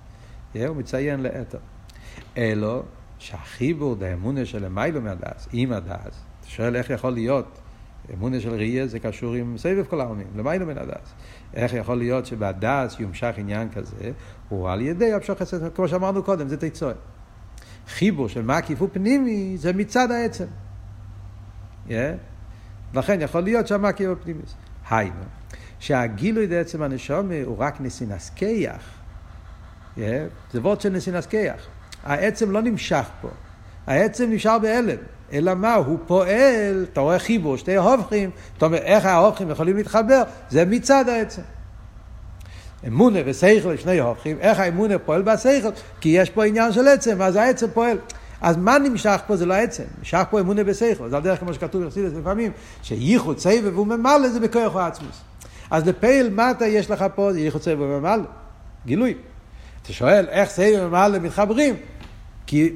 S1: Yeah. הוא מציין לאתר. אלו שהחיבור דאמונה של המיילו מהדס, עם הדס, אתה שואל איך יכול להיות אמונה של ראייה זה קשור עם סבב כל העולמים, למיילו מן הדס. איך יכול להיות שבהדס יומשך עניין כזה, הוא על ידי המשוך חסד, כמו שאמרנו קודם, זה תצועה. חיבור של מקיף ופנימי זה מצד העצם. Yeah? לכן יכול להיות שהמקיף הוא פנימי. היינו, שהגילוי לעצם הנשומה הוא רק נסינס-כיח. Yeah? זה וורד של נסינס-כיח. העצם לא נמשך פה, העצם נשאר בהלם. אלא מה, הוא פועל, אתה רואה חיבור, שתי הופכים, אתה אומר, איך ההופכים יכולים להתחבר? זה מצד העצם. אמונה ושכל, שני הופכים, איך האמונה פועל בשכל? כי יש פה עניין של עצם, אז העצם פועל. אז מה נמשך פה זה לא עצם, נמשך פה אמונה בשכל, זה על דרך כמו שכתוב בחסידס לפעמים, שייחוד סבב וממלא זה בכוח העצמוס. אז לפעיל מטה יש לך פה, זה ייחוד סבב וממלא, גילוי. אתה שואל איך סבב וממלא מתחברים? כי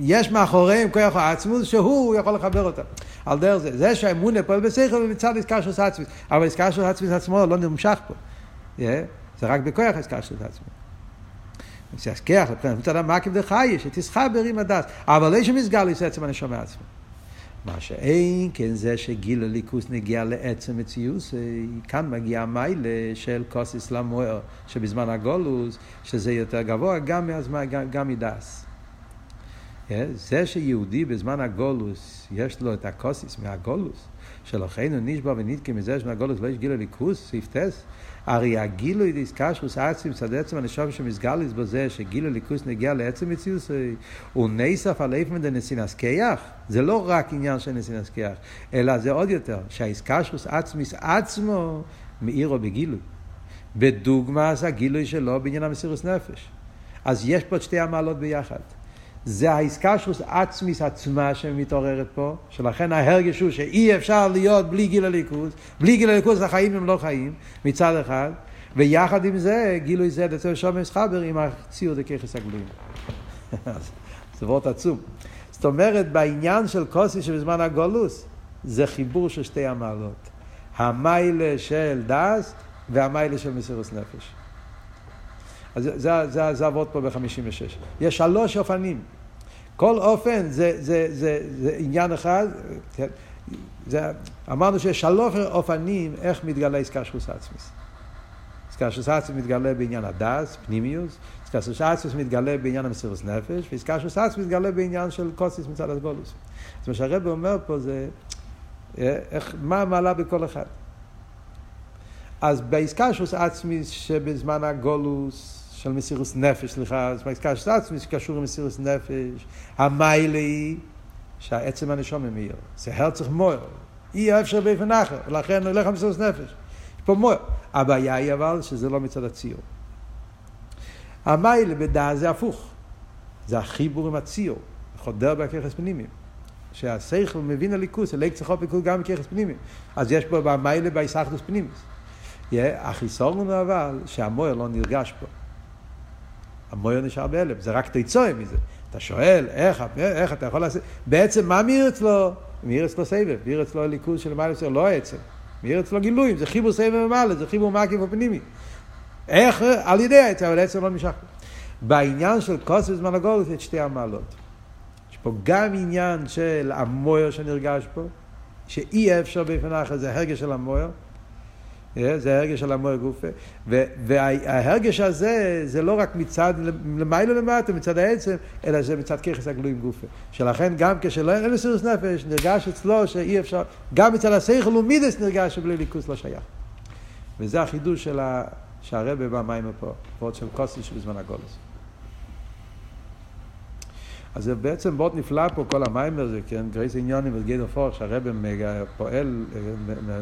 S1: יש מאחוריהם כוח העצמוס שהוא יכול לחבר אותם. על דרך זה, זה שהאמונה פועל בשכל ומצד עסקה של עצמוס, אבל עסקה של עצמוס עצמו לא נמשך פה. Yeah, זה רק בכוח עסקה עצמוס. זה עסקח, לבחינת מצד המקיף דחי, שתסחבר עם הדס, אבל לא שמסגל יש עצם הנשמה עצמו. מה שאין כן זה שגיל הליכוס נגיע לעצם מציוס, כאן מגיע המיילה של כוסיס למוער, שבזמן הגולוס, שזה יותר גבוה גם, גם, גם מדס. זה שיהודי בזמן הגולוס, יש לו את הקוסיס מהגולוס, שלכן הוא נשבע ונתקי מזה שמהגולוס לא יש ליכוס, סעיף טס, הרי הגילו דיסקשוס עצמי מצד עצם הנשום שמסגליס בזה שגילו ליכוס נגיע לעצם מציאות, הוא נסף על איפה דנסינס כיח, זה לא רק עניין של נסינס כיח, אלא זה עוד יותר, שהאיסקשוס עצמיס עצמו מאירו בגילוי. בדוגמא זה הגילוי שלו בעניין המסירוס נפש. אז יש פה את שתי המעלות ביחד. זה ההסקשרוס עצמיס עצמה שמתעוררת פה, שלכן ההרגש הוא שאי אפשר להיות בלי גיל הליכוז, בלי גיל הליכוז החיים הם לא חיים, מצד אחד, ויחד עם זה, גילוי זה אצל שומר סחבר עם הציור דככס הגלויים. זה וורט עצום. זאת אומרת, בעניין של כוסי שבזמן הגולוס, זה חיבור של שתי המעלות. המיילה של דס והמיילה של מסירוס נפש. אז זה, זה, זה, זה פה ב-56. יש שלוש אופנים. כל אופן זה, זה, זה, זה עניין אחד, כן, זה, אמרנו שיש שלוש אופנים איך מתגלה עסקשרוס עצמיס. עסקשרוס עצמיס מתגלה בעניין הדס, פנימיוס, עסקשרוס עצמיס מתגלה בעניין המסירוס נפש, ועסקשרוס עצמיס מתגלה בעניין של קוסיס מצד הסגולוס. זאת אומרת שהרב אומר פה זה, אה, איך, מה המעלה בכל אחד. אז בעסקשרוס עצמיס שבזמן הגולוס, של מסירוס נפש, סליחה, קשור עצמי שקשור עם מסירוס נפש. המיילה היא שהעצם הנשום מאיר. זה הרצח מויר. אי אפשר באופן אחר, ולכן הולך למסירוס נפש. יש פה מויר. הבעיה היא אבל שזה לא מצד הציור. המיילה בדעה זה הפוך. זה החיבור עם הציור. חודר בהכרס פנימיים. שהשכל מבין הליכוס, הלג צריכו פיקוד גם בכרס פנימיים. אז יש פה במיילה בהיסחדוס פנימיס. החיסון הוא אבל שהמויר לא נרגש פה. המויר נשאר בהלם, זה רק תיצואה מזה. אתה שואל, איך, איך אתה יכול לעשות, בעצם מה מאיר אצלו? מאיר אצלו סבב, מאיר אצלו הליכוז של מעלה אצלו, לא העצם. מאיר אצלו גילויים, זה חיבור סבב ומעלה, זה חיבור מקיף ופנימי. איך? על ידי העצם, אבל העצם לא נמשך. בעניין של כוס בזמן הגולת יש שתי המעלות. יש פה גם עניין של המויר שנרגש פה, שאי אפשר באופן אחר, זה הרגש של המויר. זה הרגש של המוער גופה. וההרגש הזה, זה לא רק מצד למיילו למטה, מצד העצם, אלא זה מצד ככס הגלויים גופה. שלכן גם כשלא אין מסירות נפש, נרגש אצלו שאי אפשר, גם מצד השכל ומידס נרגש שבלי ליכוס לא שייך. וזה החידוש של, ה, שהרבה במים פה, ועוד של כוסי שבזמן הגולס. אז זה בעצם מאוד נפלא פה כל המים הזה, כן, גרייס עניונים וגדר פור, שהרבא פועל,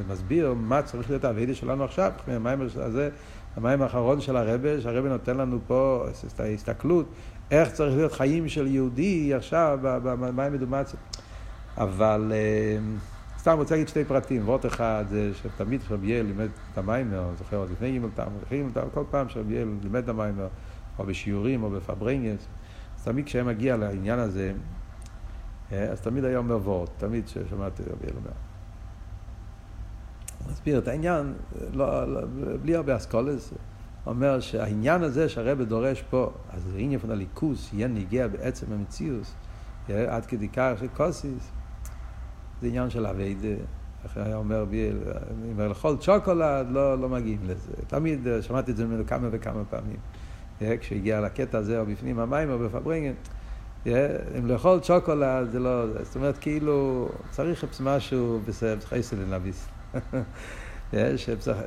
S1: מסביר מה צריך להיות האבידה שלנו עכשיו, המים הזה, המים האחרון של הרבא, שהרבא נותן לנו פה את ההסתכלות, איך צריך להיות חיים של יהודי עכשיו במים מדומציה. אבל סתם רוצה להגיד שתי פרטים, ועוד אחד זה שתמיד כשרביאל לימד את המיימר, זוכר עוד לפני גימל טעם, כל פעם שרביאל לימד את המיימר, או בשיעורים או בפברנגס, אז תמיד כשהיה מגיע לעניין הזה, אה, אז תמיד היה אומר וורט, תמיד כששמעתי רבי אלומר. מסביר את העניין, לא, לא, בלי הרבה אסכולס, אומר שהעניין הזה שהרבא דורש פה, אז עניין של הליכוס, יהיה ניגע בעצם המציאות, אה, עד כדי כך של קוסיס, זה עניין של אביידה. איך היה אומר ביאל, אומר לאכול שוקולד, לא, לא מגיעים לזה. תמיד אה, שמעתי את זה ממנו כמה וכמה פעמים. כשהגיע לקטע הזה, או בפנים המים או בפברנגן, אם לאכול שוקולד זה לא, זאת אומרת כאילו צריך משהו בסדר, חסד לנביס.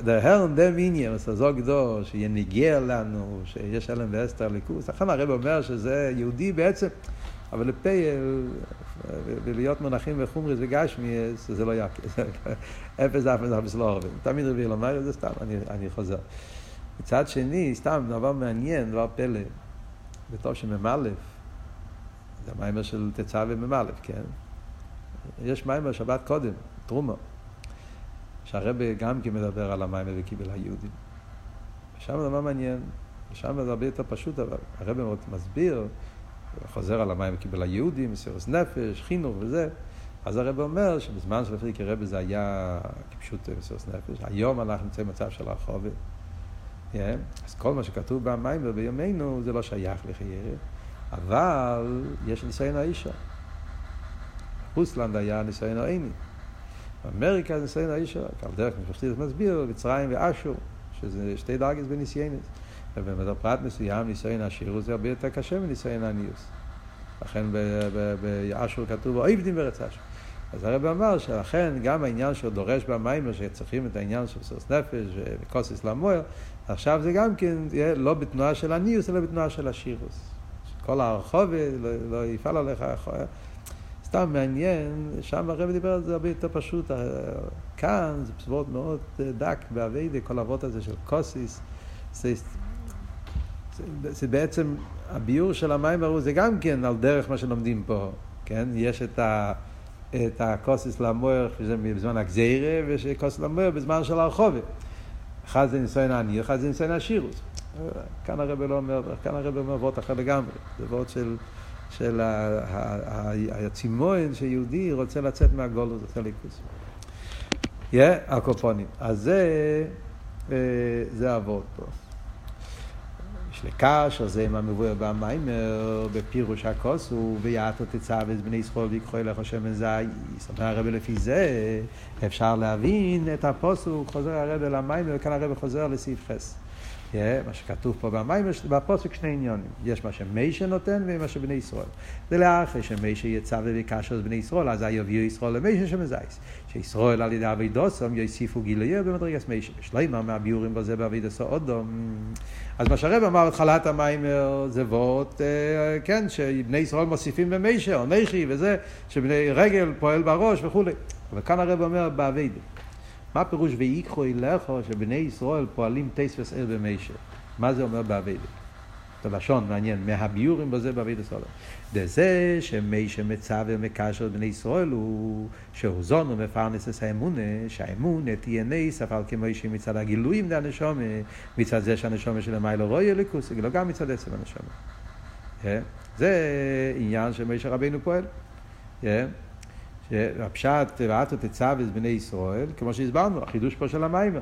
S1: der Herrn dem עניין, אז זוג דו, שיניגר לנו, שיש אלם ואסתר ליכוס. לכן הרב אומר שזה יהודי בעצם, אבל לפייל, ולהיות מונחים וחומריס וגשמיאס, זה לא יקר. אפס אף אפס לא הרבה. תמיד רבי לומר את זה סתם, אני חוזר. מצד שני, סתם דבר מעניין, דבר פלא, בתור שמ"א, זה המיימר של תצא ומ"א, כן? יש מיימר שבת קודם, תרומה, שהרבה גם כן מדבר על המיימר וקיבל היהודים. ושם דבר מעניין, ושם זה הרבה יותר פשוט, אבל הרבה מאוד מסביר, חוזר על המים וקיבל היהודים, מסירוס נפש, חינוך וזה. אז הרב אומר שבזמן של הפריקי רבי זה היה כפשוט מסירוס נפש. היום אנחנו נמצאים במצב של הרחובת. Yeah. אז כל מה שכתוב במים ובימינו זה לא שייך לחיירה, אבל יש ניסיון האישה. רוסלנד היה ניסיון העיני. אמריקה זה ניסיון האישה, על דרך משפחתי זה מסביר, מצרים ואשור, שזה שתי דרגס בניסיינס. ובפרט מסוים ניסיון השירות זה הרבה יותר קשה מניסיון הניוס. לכן באשור כתוב, אויבדים בארץ אשור. אז הרב אמר שלכן גם העניין שהוא דורש במיימר שצריכים את העניין של סוס נפש וכוסס למוער, עכשיו זה גם כן יהיה לא בתנועה של הניוס, אלא בתנועה של השירוס. כל הרחוב לא, לא יפעל עליך, סתם מעניין, שם הרב דיבר על זה הרבה יותר פשוט. כאן זה בסביבות מאוד דק באביידה, כל האבות הזה של קוסיס. זה, זה, זה בעצם, הביור של המים ברור זה גם כן על דרך מה שלומדים פה, כן? יש את ה... את הקוסיס למוער, שזה בזמן הגזירה, ויש קוסיס למוער בזמן של הרחובת. אחד זה ניסיון העני, אחד זה ניסיון השירוס. כאן הרב לא אומר, כאן הרב אומר וורט אחר לגמרי. זה וורט של, של הצימון שיהודי רוצה לצאת מהגולוס, רוצה ליכוס. יהיה הקופונים. אז זה, אה, זה הוורט פה. יש לקש, אז זה מה במיימר, בפירוש הכוס הוא ויעתו תצווה בני ישראל ויקחו אליך שמן זייס. אומר הרב לפי זה, אפשר להבין את הפוסוק, חוזר הרב למיימר, וכאן הרב חוזר לסעיף חס. Yeah, מה שכתוב פה במים, בפוסק שני עניונים. יש מה שמיישה נותן ומה שבני ישראל. זה לאחרי שמיישה יצא וביקש את בני ישראל, אז יביאו ישראל למיישה שמזייס. שישראל על ידי אבי דוסום יוסיפו גילויו במדרגת מיישה. ושלימה מהביורים בזה באבי דוסו אודום. אז מה שהרב אמר בתחילת המים זה וורט, אה, כן, שבני ישראל מוסיפים במיישה, או נכי וזה, שבני רגל פועל בראש וכולי. אבל כאן הרב אומר באבי מה פירוש ויקחו אליכו שבני ישראל פועלים טייס אל במיישה? מה זה אומר באביידה? זה לשון מעניין, מהביורים בזה באביידה סולו. דזה שמיישה מצווה ומקשר בני ישראל הוא שהוא זון ומפרנס את האמונה, שהאמונה תהיה נס, אבל כמו שמצד הגילויים לנשומה, מצד זה שהנשומה של המיילו רואה אליקוס, לא גם מצד עצם הנשומה. אה? זה עניין שמיישה רבינו פועל. הפשט ואתו תצווה בני ישראל, כמו שהסברנו, החידוש פה של המיימר.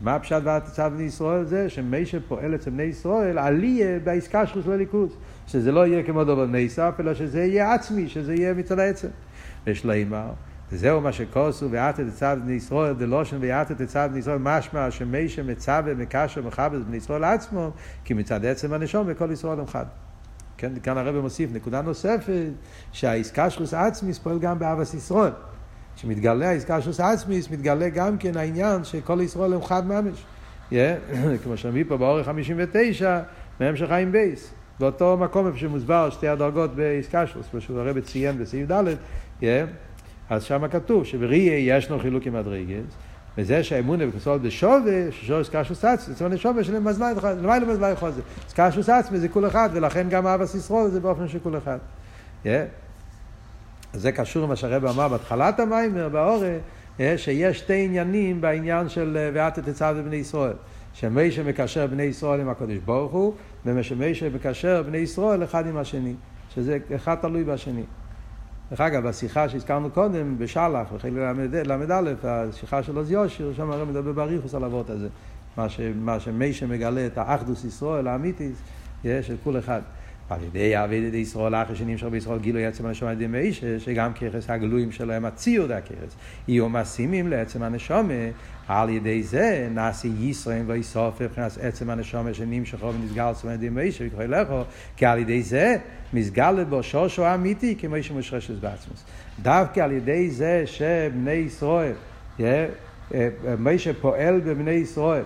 S1: מה הפשט ואתו תצווה בני ישראל זה שמיישה פועל אצל בני ישראל עליה בעסקה שלו של הליכוז. שזה לא יהיה כמו דבר נסף, אלא שזה יהיה עצמי, שזה יהיה מצד העצם. ויש לימר, וזהו מה שכוסו ואתו תצווה בני ישראל, דלושן ואתו תצווה בני ישראל, משמע שמיישה מצווה מקשר מכבד בני ישראל עצמו, כי מצד עצם הנשום וכל ישראל הם חד. כן, כאן הרב מוסיף נקודה נוספת, שהעסקה שלוס עצמיס פועל גם באבס ישראל. כשמתגלה העסקה שלוס עצמיס, מתגלה גם כן העניין שכל ישראל הם חד ממש. כמו שמביא פה באורך 59, מהמשך חיים בייס. באותו מקום איפה שמוסבר שתי הדרגות באיסקשוס, כמו שהוא הרב ציין בסעיף ד', אז שם כתוב שבראי ישנו חילוק עם הדרגס, וזה שהאמונה בכנסות בשווה, ששורש קשוס עצמי, זאת אומרת שווה אחד, למעלה מזלי חוזר. אז קשוס עצמי זה כול אחד, ולכן גם אבא ישרוד זה באופן של כול אחד. זה קשור למה שהרב אמר בהתחלת המיימר, באורא, שיש שתי עניינים בעניין של ואתה תצא בבני ישראל. שמיישה מקשר בני ישראל עם הקדוש ברוך הוא, ומיישה מקשר בני ישראל אחד עם השני. שזה אחד תלוי בשני. דרך אגב, השיחה שהזכרנו קודם, בשלח, בחלק ל"א, השיחה של עוז יושר, שם הרי מדבר באריכוס על אבות הזה. מה, מה שמיישה מגלה את האחדוס ישראל האמיתיס, של כל אחד. על ידי אבי ישראל, אחרי שנמשך בישראל גילוי עצם הנשום על ידי מיישה, שגם ככס הגלויים שלהם הציור דה הככס, יהיו משימים לעצם הנשום, על ידי זה נעשי ישרים ויסוף מבחינת עצם הנשום שנמשכו ונסגר עצם על ידי מיישה וקורא לכו, כי על ידי זה מסגל בו שושו אמיתי כמו שמושרשת בעצמוס. דווקא על ידי זה שבני ישראל, מיישה פועל בבני ישראל,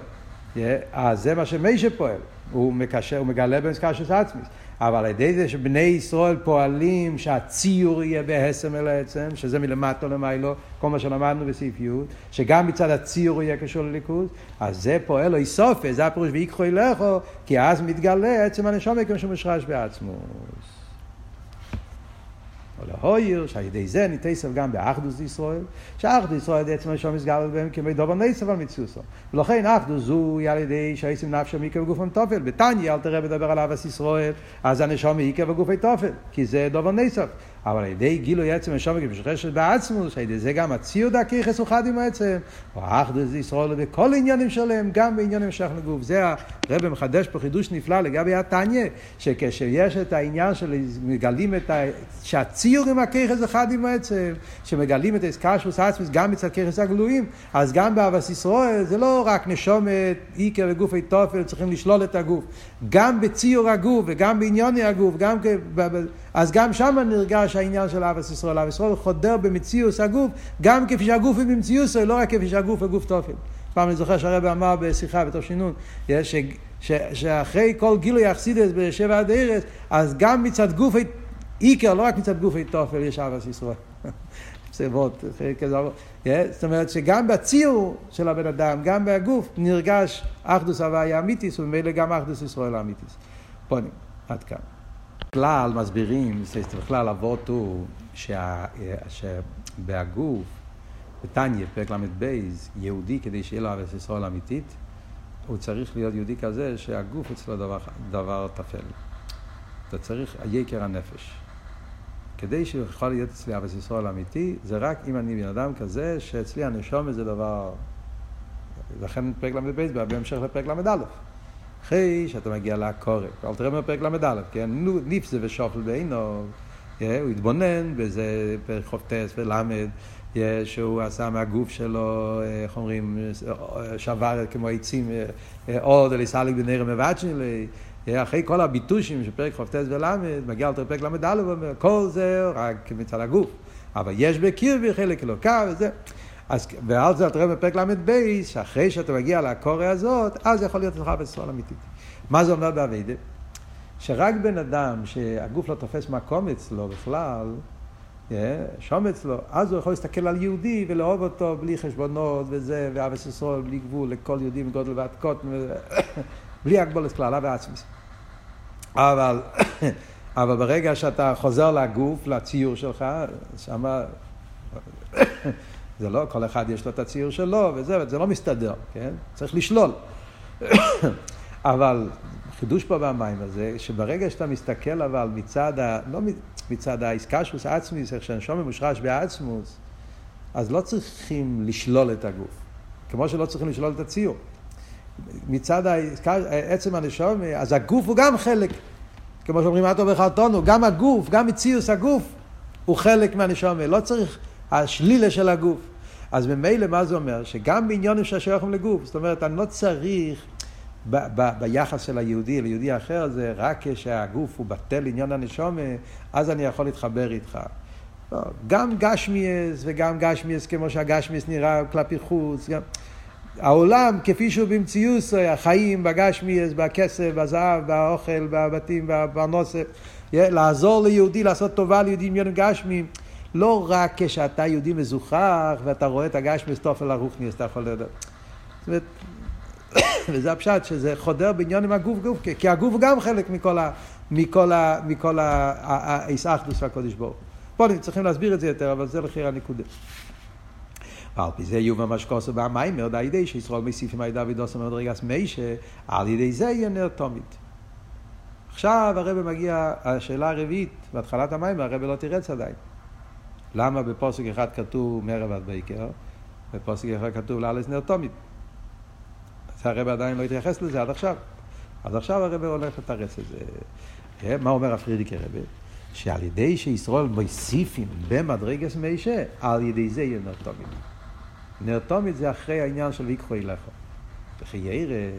S1: אז זה מה שמיישה פועל, הוא מקשר, הוא מגלה במסקשת עצמי. אבל על ידי זה שבני ישראל פועלים שהציור יהיה בהסם אל העצם, שזה מלמטה למיילו, כל מה שלמדנו בסעיף י', שגם מצד הציור יהיה קשור לליכוז, אז זה פועל לו איסופה, זה הפירוש ויקחו אליכו, כי אז מתגלה עצם הנשום כמו שהוא מושרש בעצמו. או להויר, שעל ידי זה ניתסף גם באחדוס ישראל, שאחדוס ישראל זה עצמו נשום מסגל בהם כמי דובר נסף על מציוסו. ולכן אחדוס זו על ידי שעצם נפשו מיקה וגופם תופל. בתניא אל תראה מדבר על אבס ישראל, אז הנשום מיקה וגופי תופל, כי זה דובר נסף. אבל על ידי גילוי עצם הנשום כמשוחשת בעצמוס, על ידי זה גם הציוד הכיחס הוא חד עם העצם, או האחדוס ישראל בכל עניינים שלהם, גם בעניינים שייך לגוף. זה הרב מחדש פה חידוש נפלא לגבי התניא, שכשיש את העניין של מגלים את ה... שהציור עם הכיחס אחד עם העצם, שמגלים את האסקשוס עצמוס גם מצד כיחס הגלויים, אז גם באבס ישראל זה לא רק נשומת, איקר וגופי תופל, צריכים לשלול את הגוף. גם בציור הגוף וגם בעניוני הגוף, גם כ... אז גם שם נרגש העניין של אבס ישראל. אבס ישראל חודר במציאוס הגוף, גם כפי שהגוף הוא במציאוס, לא רק כפי שהגוף הוא גוף תופל. פעם אני זוכר שהרבא אמר בשיחה בתוך שינון, ש, ש, שאחרי כל גילוי אכסידס בשבע הדרס, אז גם מצד גוף, איקר, לא רק מצד גופי תופל, יש אבס ישראל. פסבות, זאת אומרת שגם בציור של הבן אדם, גם בגוף, נרגש אחדוס הוויה אמיתיס, וממילא גם אחדוס ישראל אמיתיס. פונים, עד כאן. בכלל מסבירים, בכלל אבות הוא שבהגוף, בתניא, פרק ל"ב, יהודי כדי שיהיה לו ארץ ישראל אמיתית, הוא צריך להיות יהודי כזה שהגוף אצלו דבר, דבר טפל. אתה צריך היקר הנפש. כדי שהוא יכול להיות אצלי ארץ ישראל אמיתי, זה רק אם אני בן אדם כזה שאצלי הנשום זה דבר... לכן פרק ל"ב בהמשך לפרק ל"א. אחרי שאתה מגיע לעקורת. אל תראה בפרק ל"א, כן? ניפסה ושופל בעינו, הוא התבונן בזה פרק חופטס ולמד, שהוא עשה מהגוף שלו, איך אומרים, שבר כמו עצים, עוד אליסליק בנר מבצ'ני, אחרי כל הביטושים של פרק חופטס ולמד, מגיע לפרק ל"א, ואומר, כל זה רק מצד הגוף. אבל יש בקרבי חלק אלוקה וזה. אז, ועל זה אתה רואה בפרק ל"ב, שאחרי שאתה מגיע לקורא הזאת, אז יכול להיות לך בסול אמיתית. מה זה אומר באביידה? שרק בן אדם שהגוף לא תופס מקום אצלו בכלל, שום אצלו, אז הוא יכול להסתכל על יהודי ולאהוב אותו בלי חשבונות וזה, ואבס ישראל בלי גבול לכל יהודי מגודל ועד קוטן, בלי הגבולת כלל, אבי עצמי. אבל, אבל ברגע שאתה חוזר לגוף, לציור שלך, שמה... זה לא, כל אחד יש לו את הציור שלו, וזה, וזה לא מסתדר, כן? צריך לשלול. אבל חידוש פה במים הזה, שברגע שאתה מסתכל אבל מצד, ה, לא מצד האיסקשוס עצמיס, איך שהנשום מושרש בעצמוס, אז לא צריכים לשלול את הגוף. כמו שלא צריכים לשלול את הציור. מצד עצם הנשום, אז הגוף הוא גם חלק. כמו שאומרים, מה טוב בחרטונו, גם הגוף, גם מציאוס הגוף, הוא חלק מהנשום. לא צריך השלילה של הגוף. אז ממילא מה זה אומר? שגם בעניונים ששייכים לגוף, זאת אומרת, אני לא צריך ב- ב- ביחס של היהודי ליהודי אחר, זה רק כשהגוף הוא בטל עניין הנשומה, אז אני יכול להתחבר איתך. לא, גם גשמיאס וגם גשמיאס כמו שהגשמיאס נראה כלפי חוץ, גם... העולם כפי שהוא במציאות, החיים בגשמיאס, בכסף, בזהב, באוכל, בבתים, בפרנוסף, לעזור ליהודי לעשות טובה ליהודים יונים גשמיים. לא רק כשאתה יהודי מזוכח ואתה רואה את הגשמיאס תופל הרוחניאס, אתה יכול לדעת. זאת אומרת, וזה הפשט, שזה חודר בעניין עם הגוף גוף, כי הגוף גם חלק מכל ה... מכל ה... מכל האיסאחדוס והקודש ברוך. פה צריכים להסביר את זה יותר, אבל זה לחיר הנקודה. ועל פי זה יהיו ממש כוסו במיימר, די ידי שישראל מוסיפים על דוד עושה מדרגס מיישה, על ידי זה יהיה נר תומית. עכשיו הרב מגיע, השאלה הרביעית, בהתחלת המים, הרב לא תירץ עדיין. למה בפוסק אחד כתוב מערב עד בייקר, בפוסק אחד כתוב לאלס נר תומית? אז הרב עדיין לא התייחס לזה עד עכשיו. אז עכשיו הרב הולך לתרץ את זה. מה אומר הפרידיק הרב? שעל ידי שישראל מוסיפים במדרגס מיישה, על ידי זה יהיה נר תומית. נר תומית זה אחרי העניין של ויקחו אליך. וכי ירא,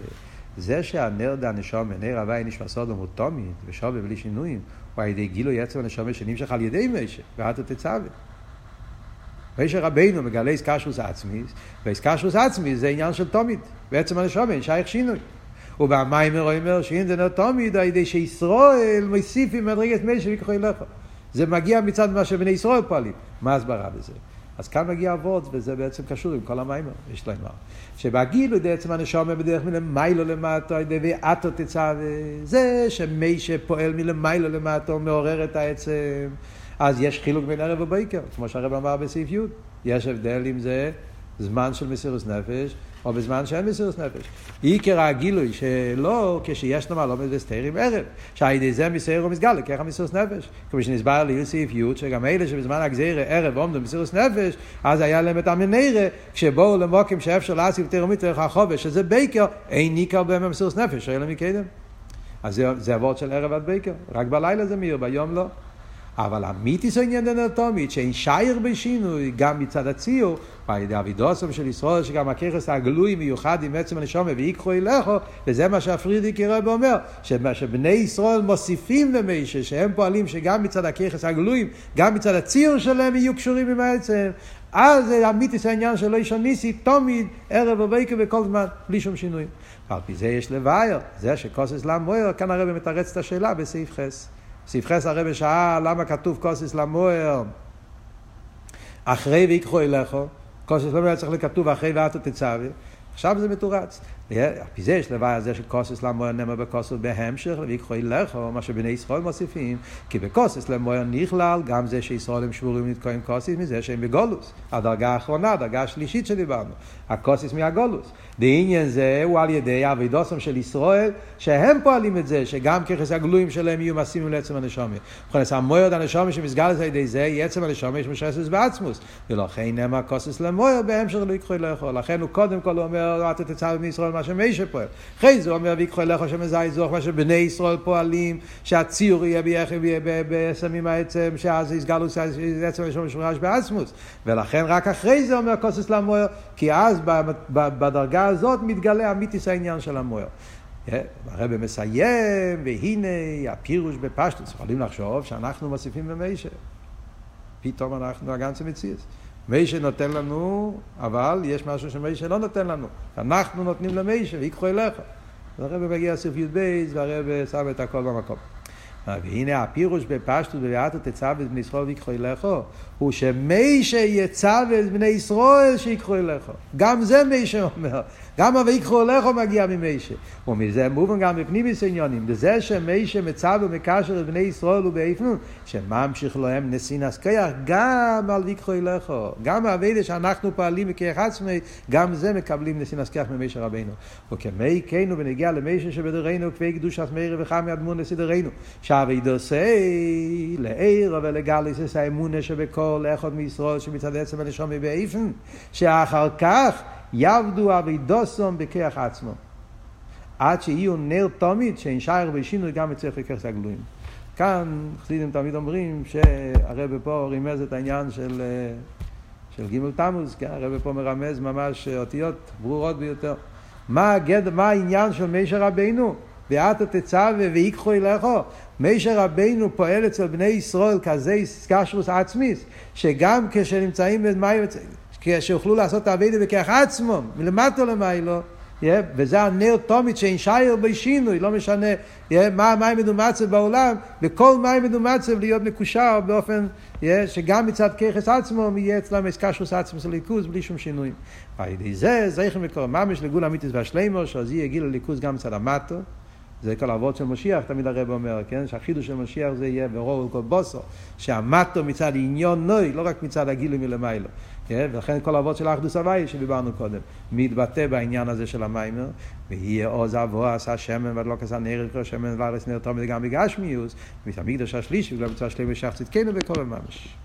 S1: זה שהנר דה נשום, נר הווי נשמע סודום הוא תומית, ושווה בלי שינויים, הוא על ידי גילו יצר הנשום שנמשך על ידי מיישה, ואתה תצווה. מיישה רבינו מגלה איסקשרוס עצמיס, ואיסקשרוס עצמיס זה עניין של תומית, בעצם הנשום אין שייך שינוי. ובמיימר אומר שאם זה נר תומית, על ידי שישראל מוסיפים מדרגת מיישה ויקחו אליך. זה מגיע מצד מה שבני ישראל פועלים. מה הסברה בזה? אז כאן מגיע אבות, וזה בעצם קשור עם כל המיימר, יש להם מה. שבגילו בעצם הנשום בדרך מלמיילו למטו, ואתו תצא, זה שמי שפועל מלמיילו למטו מעורר את העצם, אז יש חילוק בין ערב ובויקר, כמו שהרב אמר בסעיף י', יש הבדל אם זה זמן של מסירות נפש, או בזמן שאין מסירות נפש. עיקר הגילוי שלא כשיש נאמר לא בסתירים ערב, שעל זה מסייר ומסגל, ככה מסירות נפש. כמו שנסבר לי סעיף י' שגם אלה שבזמן הגזירה ערב עומדו מסירות נפש, אז היה להם את המנהרה, כשבואו למוקים שאפשר להסיב יותר ומתרך החובש, שזה בייקר, אין ניכר בהם מסירות נפש, אלא מקדם. אז זה, זה של ערב עד בייקר, רק בלילה זה מאיר, ביום לא. אבל המיתיס העניין אנטומית, שאין שייר בשינוי, גם מצד הציור, ועל ידי אבידוסם של ישראל, שגם הככס הגלוי מיוחד עם עצם הנשומה ויקחו אליכו, וזה מה שהפרידיק רב אומר, שבני ישראל מוסיפים למישה, שהם פועלים שגם מצד הככס הגלויים, גם מצד הציור שלהם יהיו קשורים עם העצם. אז זה אמיתיס העניין של איש הניסי, תמיד, ערב ובקר וכל זמן, בלי שום שינויים. ועל פי זה יש לבאר, זה שכוסס למויר, כאן הרב מתרץ את השאלה בסעיף חס. סעיף חס הרב שאל למה כתוב כוסס למויר אחרי ויקחו אליכו, כוסס למויר צריך לכתוב אחרי ואתו תצווה, עכשיו זה מתורץ. פי זה יש לוואי הזה שכוסס למויר נאמר בכוסס בהמשך, ויקחו אליכו, מה שבני ישראל מוסיפים, כי בכוסס למויר נכלל גם זה שישראל הם שבורים לתקועים כוסס מזה שהם בגולוס. הדרגה האחרונה, הדרגה השלישית שדיברנו, הכוסס מהגולוס. בעניין זה הוא על ידי אבידוסם של ישראל, שהם פועלים את זה, שגם ככס הגלויים שלהם יהיו מסימים לעצם הנשומר. מבחינת המוירד הנשומר שמסגל על ידי זה, היא עצם הנשומר יש משסס בעצמוס. ולכן נאמר כוסס למויר בהמשך לא יקחו לאכול. לכן הוא קודם כל אומר, אתה תצא מישראל מה שמשה פועל. אחרי זה אומר, ויקחו לאכול שמזי זוך, מה שבני ישראל פועלים, שהציור יהיה בסמים העצם, שאז יסגלו עצם הנשומר שמרש בעצמוס. ולכן רק אחרי זה אומר כוסס למויר, כי אז בדרגה הזאת מתגלה אמיתיס העניין של המוער. הרב מסיים, והנה הפירוש בפשטוס. יכולים לחשוב שאנחנו מוסיפים במיישה. פתאום אנחנו הגנצה מציאס. מיישה נותן לנו, אבל יש משהו שמיישה לא נותן לנו. אנחנו נותנים למיישה, ויקחו אליך. אז הרב מגיע לסוף י"ב, והרב שם את הכל במקום. והנה הפירוש בפשטות בביאתו תצווה את בני ישראל ויקחו אליכו, הוא שמי שיצווה את בני ישראל שיקחו אליכו. גם זה מי שאומר. גם הויקחו אליכו מגיע ממיישה. ומזה מובן גם בפנימיס עניונים. וזה שמיישה מצווה ומקשר את בני ישראל ובאיפנו, שממשיך להם נסינס כיח גם על ויקחו אליכו. גם האביידה שאנחנו פועלים בכיח עצמי, גם זה מקבלים נסינס כיח ממיישה רבינו. וכמי כנו ונגיע למיישה שבדרנו, כפי קדוש עצמי וחמי אדמון לסדרנו. שהאביידה עושה לעיר ולגליס האמונה שבכל אחד מישראל שמצד עצם הנשום באיפן, שאחר כך יעבדו אבידוסום בכיח עצמו. עד שיהיו נר תומית שאין שייר ושינוי גם אצלך לכיח הגלויים. כאן חסידים תמיד אומרים שהרבא פה רימז את העניין של, של ג' תמוז, כן? הרבא פה מרמז ממש אותיות ברורות ביותר. מה, הגד, מה העניין של מישר רבינו? ואתו תצווה ויקחו אליכו. מישר רבינו פועל אצל בני ישראל כזה קשרוס עצמיס, שגם כשנמצאים במים שיוכלו לעשות את האביידה בכך עצמו, מלמטה למיילו. וזה הנר תומית שאין שייר בשינוי, לא משנה מה המים מדומצב בעולם, בכל מים מדומצב להיות מקושר באופן שגם מצד ככס עצמו יהיה אצלם אסקשוס עצמו של ליכוז בלי שום שינויים. ועל ידי זה זכר מקור ממש לגול אמיתיס והשלימו, שאז יהיה גיל הליכוז גם מצד המטו. זה כל האבות של משיח, תמיד הרב אומר, כן? שהחידוש של משיח זה יהיה ברור כל בוסו, שהמטו מצד עניון נוי, לא רק מצד הגילוי מלמיילו. כן? ולכן כל האבות של האחדוס הוואי שדיברנו קודם, מתבטא בעניין הזה של המיימר, ויהיה עוז אבו עשה שמן ולא כזה נר כל שמן וארץ נר תומד גם בגשמיוס, ותמיד השלישי וגם מצווה שלם ושח צדקנו בכל הממש.